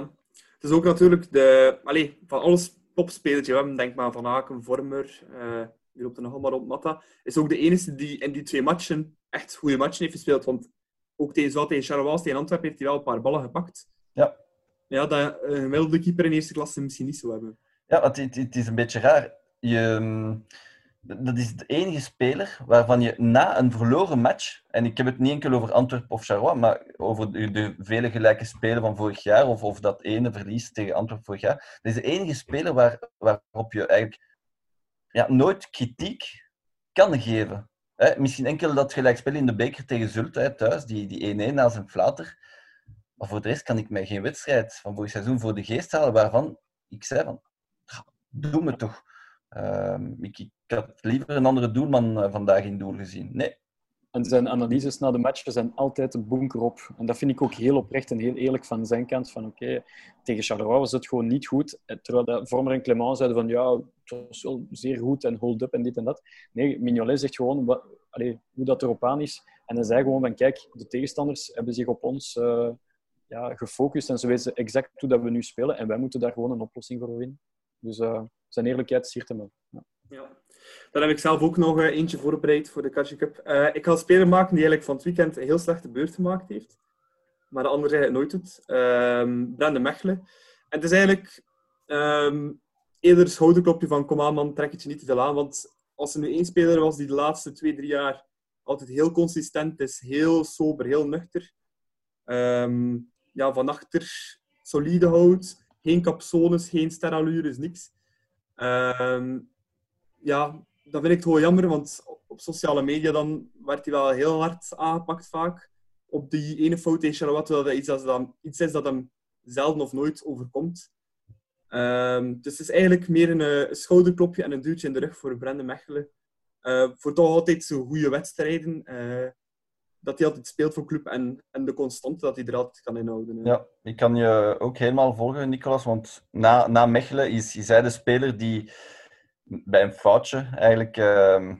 het is ook natuurlijk de, allez, van alles topspelers. We denk maar Van Aken, Vormer, uh, hier op de nog allemaal rond Matta, is ook de enige die in die twee matchen echt goede matchen heeft gespeeld. Want ook tegen, zowel tegen Charleroi tegen Antwerpen heeft hij wel een paar ballen gepakt. Ja. Ja, dat een gemiddelde keeper in eerste klasse misschien niet zo hebben. Ja, want het, het is een beetje raar. Je, dat is de enige speler waarvan je na een verloren match, en ik heb het niet enkel over Antwerpen of Charleroi, maar over de, de vele gelijke spelen van vorig jaar, of, of dat ene verlies tegen Antwerpen vorig jaar, dat is de enige speler waar, waarop je eigenlijk ja, nooit kritiek kan geven. Hè, misschien enkel dat gelijkspel in de beker tegen Zulte thuis, die, die 1-1 na zijn flater. Maar voor de rest kan ik mij geen wedstrijd van vorig seizoen voor de geest halen waarvan ik zei van, doe me toch. Uh, ik, ik, had liever een andere doelman uh, vandaag in doel gezien. Nee. En zijn analyses na de matchen zijn altijd een bunker op. En dat vind ik ook heel oprecht en heel eerlijk van zijn kant. Van oké, tegen Charleroi was het gewoon niet goed. Terwijl Vormer en Clement zeiden van ja, het was wel zeer goed en hold up en dit en dat. Nee, Mignolet zegt gewoon wat, allez, hoe dat erop aan is. En hij zei gewoon van kijk, de tegenstanders hebben zich op ons uh, ja, gefocust en ze weten exact hoe dat we nu spelen. En wij moeten daar gewoon een oplossing voor vinden. Dus uh, zijn eerlijkheid siert hem wel. Ja. Ja. Dan heb ik zelf ook nog uh, eentje voorbereid voor de Kaji Cup. Uh, ik ga een speler maken die eigenlijk van het weekend een heel slechte beurt gemaakt heeft. Maar de andere het nooit doet. Um, Brande Mechelen. En het is eigenlijk um, eerder schouderklopje van kom aan man, trek het je niet te veel aan. Want als er nu één speler was die de laatste twee, drie jaar altijd heel consistent is, heel sober, heel nuchter. Um, ja, van achter solide houdt. Geen capsones, geen sterallures, niks. Ja, dat vind ik gewoon jammer, want op sociale media dan werd hij wel heel hard aangepakt vaak. Op die ene fout in Charleroi, terwijl dat iets, dat dan, iets is dat hem zelden of nooit overkomt. Ehm, dus het is eigenlijk meer een, eh, een schouderklopje en een duwtje in de rug voor Brende Mechelen. Uh, voor toch altijd zo'n goede wedstrijden. Uh, dat hij altijd speelt voor club en, en de constante dat hij er altijd kan inhouden. Ja, ik kan je ook helemaal volgen, Nicolas. Want na, na Mechelen is, is hij de speler die bij een foutje eigenlijk... Uh,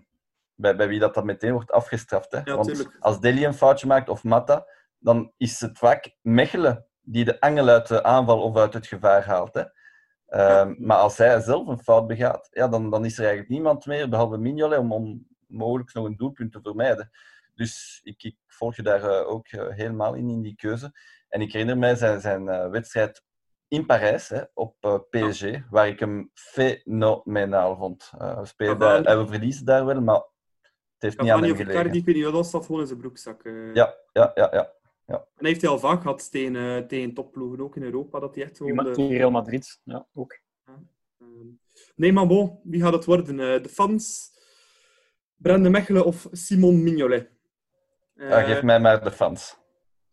bij, bij wie dat, dat meteen wordt afgestraft. Hè? Ja, want tuurlijk. als Deli een foutje maakt of Matta, dan is het vaak Mechelen die de angel uit de aanval of uit het gevaar haalt. Hè? Uh, maar als hij zelf een fout begaat, ja, dan, dan is er eigenlijk niemand meer, behalve Mignolet, om, om mogelijk nog een doelpunt te vermijden. Dus ik, ik volg je daar uh, ook uh, helemaal in, in die keuze. En ik herinner mij zijn, zijn uh, wedstrijd in Parijs, hè, op PSG, ja. waar ik hem fenomenaal vond. we, spelen daar, en we verliezen daar wel, maar het heeft niet aan hem gelegen. Wat was, dat gewoon in zijn broekzak. Ja, ja, ja, ja. Ja. En hij heeft hij al vaak gehad tegen, uh, tegen topploegen, ook in Europa, dat hij echt gewoon... De... Tegen Real Madrid, ja, ook. Um, nee, maar bon, wie gaat het worden? Uh, de fans, Brende Mechelen of Simon Mignolet? Uh, ja, geef mij maar de fans.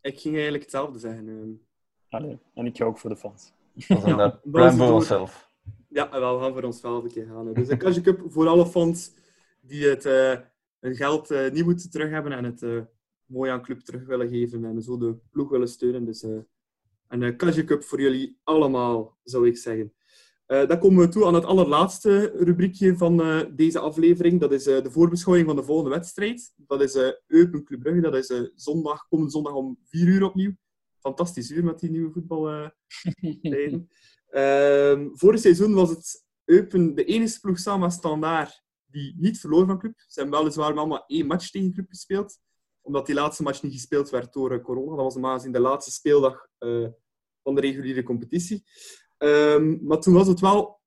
Ik ging eigenlijk hetzelfde zeggen. Allee, en ik ga ook voor de fans. Dat is een ja, plan voor onszelf. Ja, wel, we gaan voor onszelf een keer gaan. Dus de Cash Cup voor alle fans die het, hun geld niet moeten terug hebben en het mooi aan club terug willen geven en zo de ploeg willen steunen. Dus uh, een uh, Cup voor jullie allemaal, zou ik zeggen. Uh, dan komen we toe aan het allerlaatste rubriekje van uh, deze aflevering. Dat is uh, de voorbeschouwing van de volgende wedstrijd. Dat is Eupen Club Brugge. Dat is zondag, komende zondag om 4 uur opnieuw. Fantastisch uur met die nieuwe voetbaltijden. Ehm, vorig seizoen was het Eupen de enige ploeg samen standaard die niet verloor van club. Ze hebben weliswaar allemaal één match tegen club gespeeld omdat die laatste match niet gespeeld werd door uh, corona. Dat was normaal gezien de laatste speeldag uh, van de reguliere competitie. Um, maar toen was het wel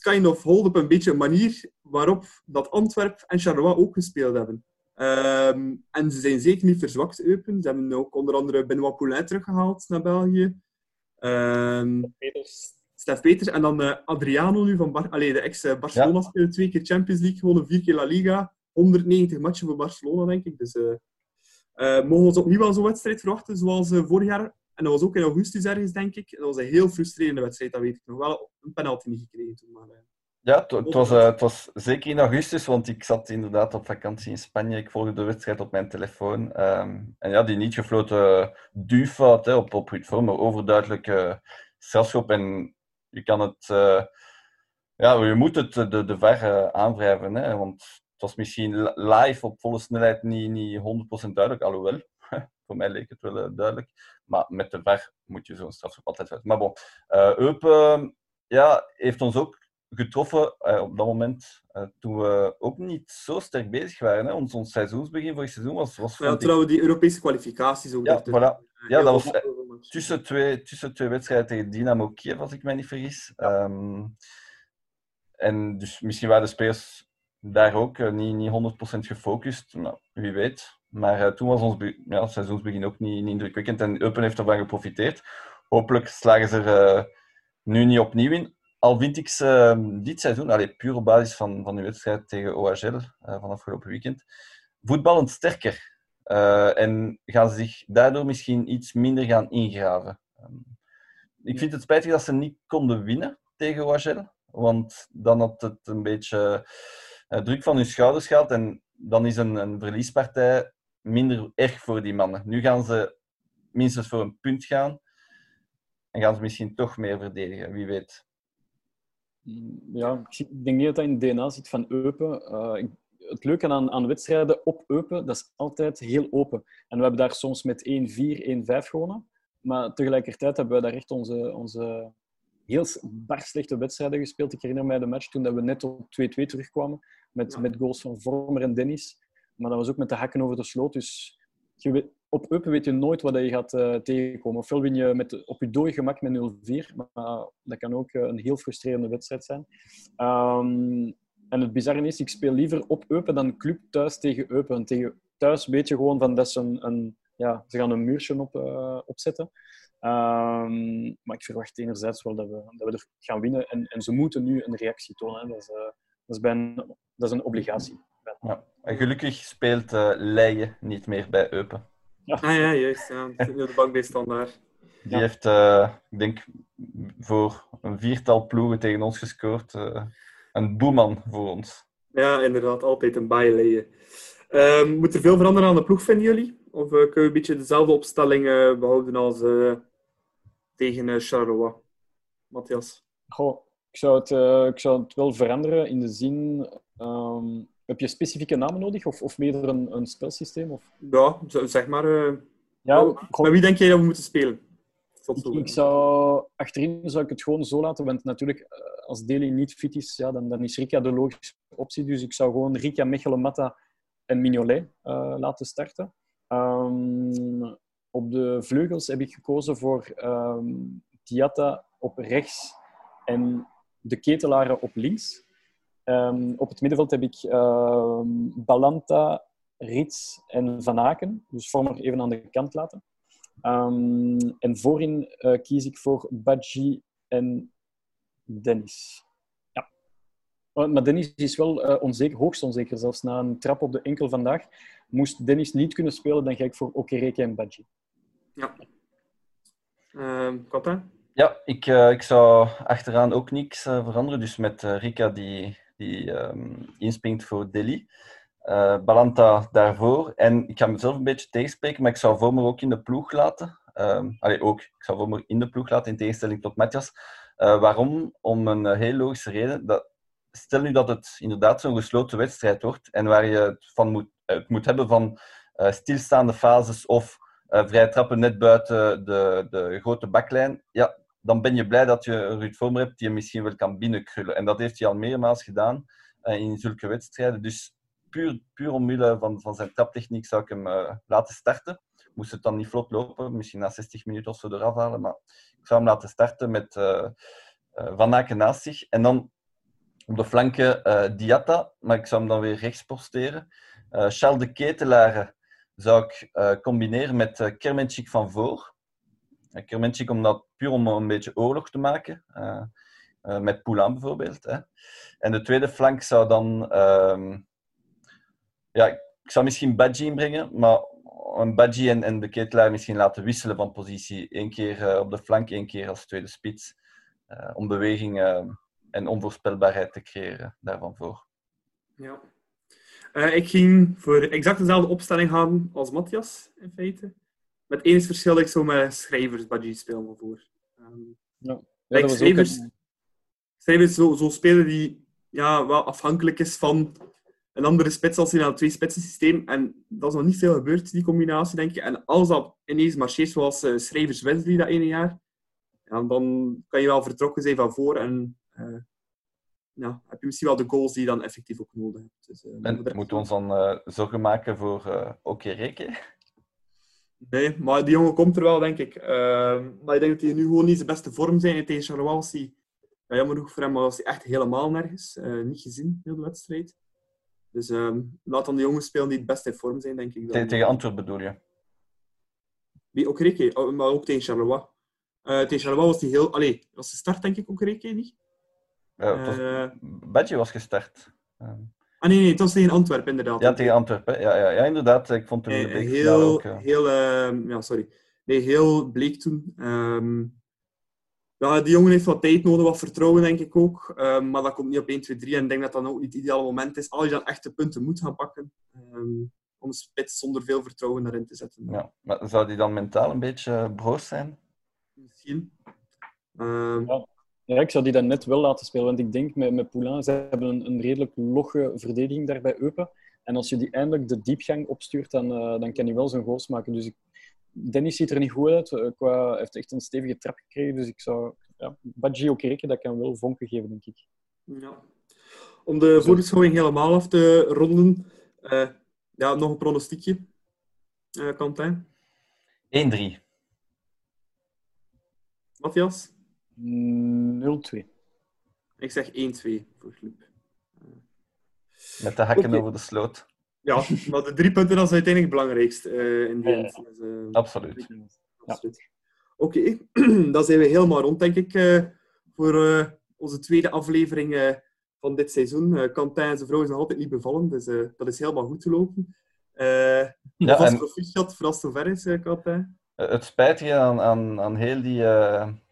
kind of hold op een beetje een manier waarop dat Antwerp en Charleroi ook gespeeld hebben. Um, en ze zijn zeker niet verzwakt, Eupen. Ze hebben ook onder andere Benoit Poulain teruggehaald naar België. Um, Peters. Stef Peters. En dan uh, Adriano nu van Bar Allee, de ex-Barcelona ja. speelde twee keer Champions League gewonnen, vier keer La Liga. 190 matchen voor Barcelona, denk ik. Dus uh, uh, mogen we ons opnieuw wel zo'n wedstrijd verwachten, zoals uh, vorig jaar. En dat was ook in augustus ergens, denk ik. Dat was een heel frustrerende wedstrijd, dat weet ik nog. Wel een penalty niet gekregen toen, maar... Ja, het was, uh, het was zeker in augustus, want ik zat inderdaad op vakantie in Spanje. Ik volgde de wedstrijd op mijn telefoon. Um, en ja, die niet gefloten duwfout op, op Ruud Vormer, overduidelijk uh, strafschop. En je kan het... Uh, ja, je moet het de, de ver aanwrijven, hè, want het was misschien live op volle snelheid niet, niet 100% duidelijk, alhoewel, voor mij leek het wel duidelijk. Maar met de ver moet je zo'n strafschop altijd uit. Maar bon, uh, Eupen ja, heeft ons ook getroffen uh, op dat moment toen we ook niet zo sterk bezig waren. Hè. Ons, ons seizoensbegin vorig seizoen was... was ja, trouwens, die Europese kwalificaties ook. Ja, voilà. ja dat was tussen twee, tussen twee wedstrijden tegen Dynamo Kiev, als ik mij niet vergis. Ja. Um, en dus misschien waren de spelers daar ook uh, niet, niet 100% gefocust. Nou, wie weet. Maar toen was ons ja, seizoensbegin ook niet, niet indrukwekkend. En Eupen heeft ervan geprofiteerd. Hopelijk slagen ze er nu niet opnieuw in. Al vind ik ze dit seizoen, allee, puur op basis van, van de wedstrijd tegen OHL van afgelopen weekend, voetballend sterker. en gaan ze zich daardoor misschien iets minder gaan ingraven. Um, ik vind het spijtig dat ze niet konden winnen tegen OHL. Want dan had het een beetje uh, druk van hun schouders gehaald. En dan is een, een verliespartij minder erg voor die mannen. Nu gaan ze minstens voor een punt gaan. En gaan ze misschien toch meer verdedigen, wie weet. Ja, ik denk niet dat dat in het DNA zit van Eupen. Uh, het leuke aan, aan wedstrijden op Eupen, dat is altijd heel open. En we hebben daar soms met 1-4, 1-5 gewonnen. Maar tegelijkertijd hebben we daar echt onze, onze heel bar slechte wedstrijden gespeeld. Ik herinner mij de match toen dat we net op 2-2 terugkwamen. Met, ja. met goals van Vormer en Dennis. Maar dat was ook met de hakken over de sloot. Dus je weet, op Eupen weet je nooit wat je gaat uh, tegenkomen. Ofwel win je met, op je dooi gemak met 0-4. Maar dat kan ook uh, een heel frustrerende wedstrijd zijn. Um, en het bizarre is, ik speel liever op Eupen dan club thuis tegen Eupen. Tegen thuis weet je gewoon van dat ze een, een ja, ze gaan een muurtje op, uh, opzetten. Um, maar ik verwacht enerzijds wel dat we, dat we er gaan winnen. En, en ze moeten nu een reactie tonen. Hè. Dat, is, dat, is bijna, dat is een obligatie. Ja. En gelukkig speelt uh, niet meer bij Eupen. Ja. Ah ja, juist. Ja. Zit nu op de bank bij standaard. Die ja. heeft, uh, ik denk, voor een viertal ploegen tegen ons gescoord. Uh, een boeman voor ons. Ja, inderdaad. Altijd een baie Leijen. Uh, moet er veel veranderen aan de ploeg, vinden jullie? Of kunnen we een beetje dezelfde opstelling behouden als tegen Charleroi? Matthias? Goh, ik zou, het, ik zou het wel veranderen in de zin... Um, heb je specifieke namen nodig of, of meer een, een spelsysteem? Of? Ja, zeg maar. Uh, ja, met wie denk jij dat we moeten spelen? Ik, ik, zou, achterin zou ik het gewoon zo laten, want natuurlijk, eh, als Deli niet fit is, ja, dan, dan is Rika de logische optie. Dus ik zou gewoon Rika, Mechelen, Matta en Mignolet uh, laten starten. Um, op de vleugels heb ik gekozen voor um, Diatta op rechts en de ketelaren op links. Um, op het middenveld heb ik uh, Balanta, Rits en Van Aken. Dus Vormer even aan de kant laten. Um, en voorin uh, kies ik voor Badji en Dennis. Ja. Maar Dennis is wel uh, onzeker, hoogst onzeker. Zelfs na een trap op de enkel vandaag. Moest Dennis niet kunnen spelen, dan ga ik voor Okereke en Badji. Ja. Uh, Kota? Ja, ik, uh, ik zou achteraan ook niks uh, veranderen. Dus met uh, Rika die die um, voor Delhi. Uh, Balanta daarvoor. En ik ga mezelf een beetje tegenspreken, maar ik zou Vormer ook in de ploeg laten. Um, allee, ook. Ik zou Vormer in de ploeg laten, in tegenstelling tot Matthias. Uh, waarom? Om een uh, heel logische reden. Dat, stel nu dat het inderdaad zo'n gesloten wedstrijd wordt en waar je het, van moet, het moet hebben van uh, stilstaande fases of vrije trappen net buiten de, de grote baklijn. Ja, dan ben je blij dat je Ruud Vormer hebt die je misschien wel kan binnenkrullen. En dat heeft hij al meermaals gedaan uh, in zulke wedstrijden. Dus puur, puur omwille van, van zijn traptechniek zou ik hem uh, laten starten. Moest het dan niet vlot lopen, misschien na 60 minuten of zo eraf halen. Maar ik zou hem laten starten met uh, Van Aken naast zich. En dan op de flanken Diatta, maar ik zou hem dan weer rechts posteren. Charles de Ketelaar zou ik combineren met uh, van voor. Kermenchik om dat puur om een beetje oorlog te maken. Uh, met Poulain bijvoorbeeld. Hè. En de tweede flank zou dan... Uh, ja, ik zou misschien Badji inbrengen, maar een Badji en, en de Ketelaar misschien laten wisselen van positie. Eén keer uh, op de flank, één keer als tweede spits. om beweging en onvoorspelbaarheid te creëren daarvan voor. Ja. ik ging voor exact dezelfde opstelling gaan als Matthias, in feite. Met één verschil, ik zou met schrijvers Badgie spelen voor. Um, ja. ja schrijvers, ook... schrijvers zo, zo spelen die ja, wel afhankelijk is van een andere spits als in een twee-spitsen systeem. En dat is nog niet veel gebeurd, die combinatie, denk ik. En als dat ineens marcheert zoals uh, schrijvers Wesley dat ene jaar, ja, dan kan je wel vertrokken zijn van voor en uh, ja, heb je misschien wel de goals die je dan effectief ook nodig hebt. Dus, uh, en moeten we ons dan zorgen maken voor uh, Okereke? Nee, maar die jongen komt er wel, denk ik. Uh, maar ik denk dat hij nu gewoon niet zijn beste vorm zijn. tegen Charleroi was hij, ja, jammer genoeg voor hem, maar was hij echt helemaal nergens. Uh, niet gezien, heel de wedstrijd. Dus uh, laat dan de jongens spelen die het best in vorm zijn, denk ik. Dan. Tegen Antwerpen bedoel je? Wie, ook Reke, oh, maar ook tegen Charleroi. Uh, tegen Charleroi was hij heel... Allee, was de start, denk ik, ook Reke, niet? Ja, was... Badje was gestart. Ehm. Ah nee, nee, het was tegen Antwerpen inderdaad. Ja, tegen Antwerpen. Ja, ja, ja inderdaad. Ik vond toen de heel, ook... Uh... Heel, uh, ja, sorry. Nee, heel bleek toen. Um, ja, die jongen heeft wat tijd nodig, wat vertrouwen denk ik ook. Um, maar dat komt niet op 1, 2, 3. En ik denk dat dat ook niet het ideale moment is. Als je dan echt de punten moet gaan pakken, um, om spits zonder veel vertrouwen erin te zetten. Ja, maar zou die dan mentaal een beetje broos zijn? Misschien. Ja. Ja, ik zou die dan net wel laten spelen. Want ik denk met, met Poulain, ze hebben een, een redelijk logge verdediging daar bij Eupen. En als je die eindelijk de diepgang opstuurt, dan, uh, dan kan hij wel zijn goals maken. Dus ik, Dennis ziet er niet goed uit. Uh, qua, heeft echt een stevige trap gekregen. Dus ik zou... Ja, Badji Okereke, dat kan wel vonken geven, denk ik. Ja. Om de voorbeschouwing helemaal af te ronden. Uh, ja, nog een pronostiekje. Uh, Kantijn? 1-3. Matthias? 0-2. Ik zeg 1-2 voor Club. Met de hekken over de sloot. Ja, maar de drie punten dat is uiteindelijk het belangrijkste uh, in die ja, ja. Dus, uh, Absoluut. Absoluut. Oké, okay. dan zijn we helemaal rond, denk ik, uh, voor onze tweede aflevering van dit seizoen. Uh, Quentin en zijn vrouw is nog altijd niet bevallen, dus uh, dat is helemaal goed gelopen. Uh, ja, en... proficiat voor als het zover is, Quentin. Het spijtige aan, aan, aan heel die,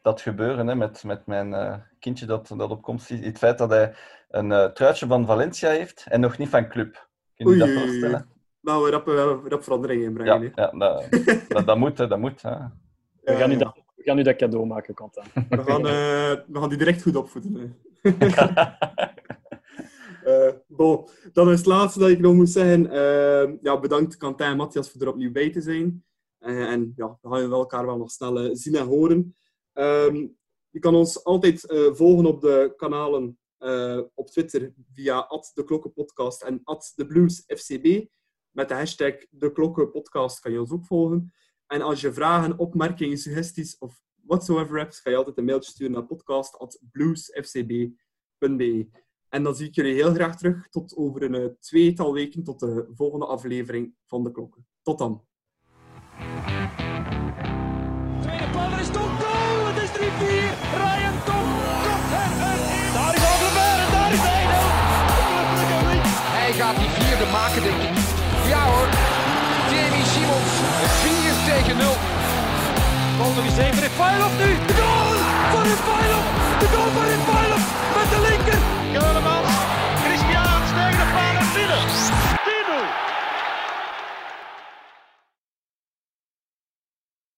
dat gebeuren hè, met, met mijn kindje dat, dat op komst is, het feit dat hij een truitje van Valencia heeft en nog niet van club. Kun je Oei, dat voorstellen? Nou, we rap, rap verandering inbrengen. Ja, ja dat, dat, dat, moet, dat moet. Hè. We gaan, nu dat, we gaan nu dat cadeau maken, Quentin. We gaan, we gaan die direct goed opvoeden. Uh, bon, dat is het laatste dat ik nog moet zeggen. Uh, ja, bedankt Quentin en Matthias voor er opnieuw bij te zijn. Uh, en ja, we gaan elkaar wel nog snel zien en horen. Ehm, je kan ons altijd volgen op de kanalen op Twitter via @deklokkenpodcast en @thebluesfcb. Met de hashtag de Klokkenpodcast kan je ons ook volgen. En als je vragen, opmerkingen, suggesties of whatsoever hebt, ga je altijd een mailtje sturen naar podcast.bluesfcb.be. En dan zie ik jullie heel graag terug tot over een tweetal weken tot de volgende aflevering van De Klokken. Tot dan. Vierde maken, denk ik. Ja hoor. Jamie Simons. 4 tegen 0. Bal nog eens even. Refailov nu. De goal! Van Refailov!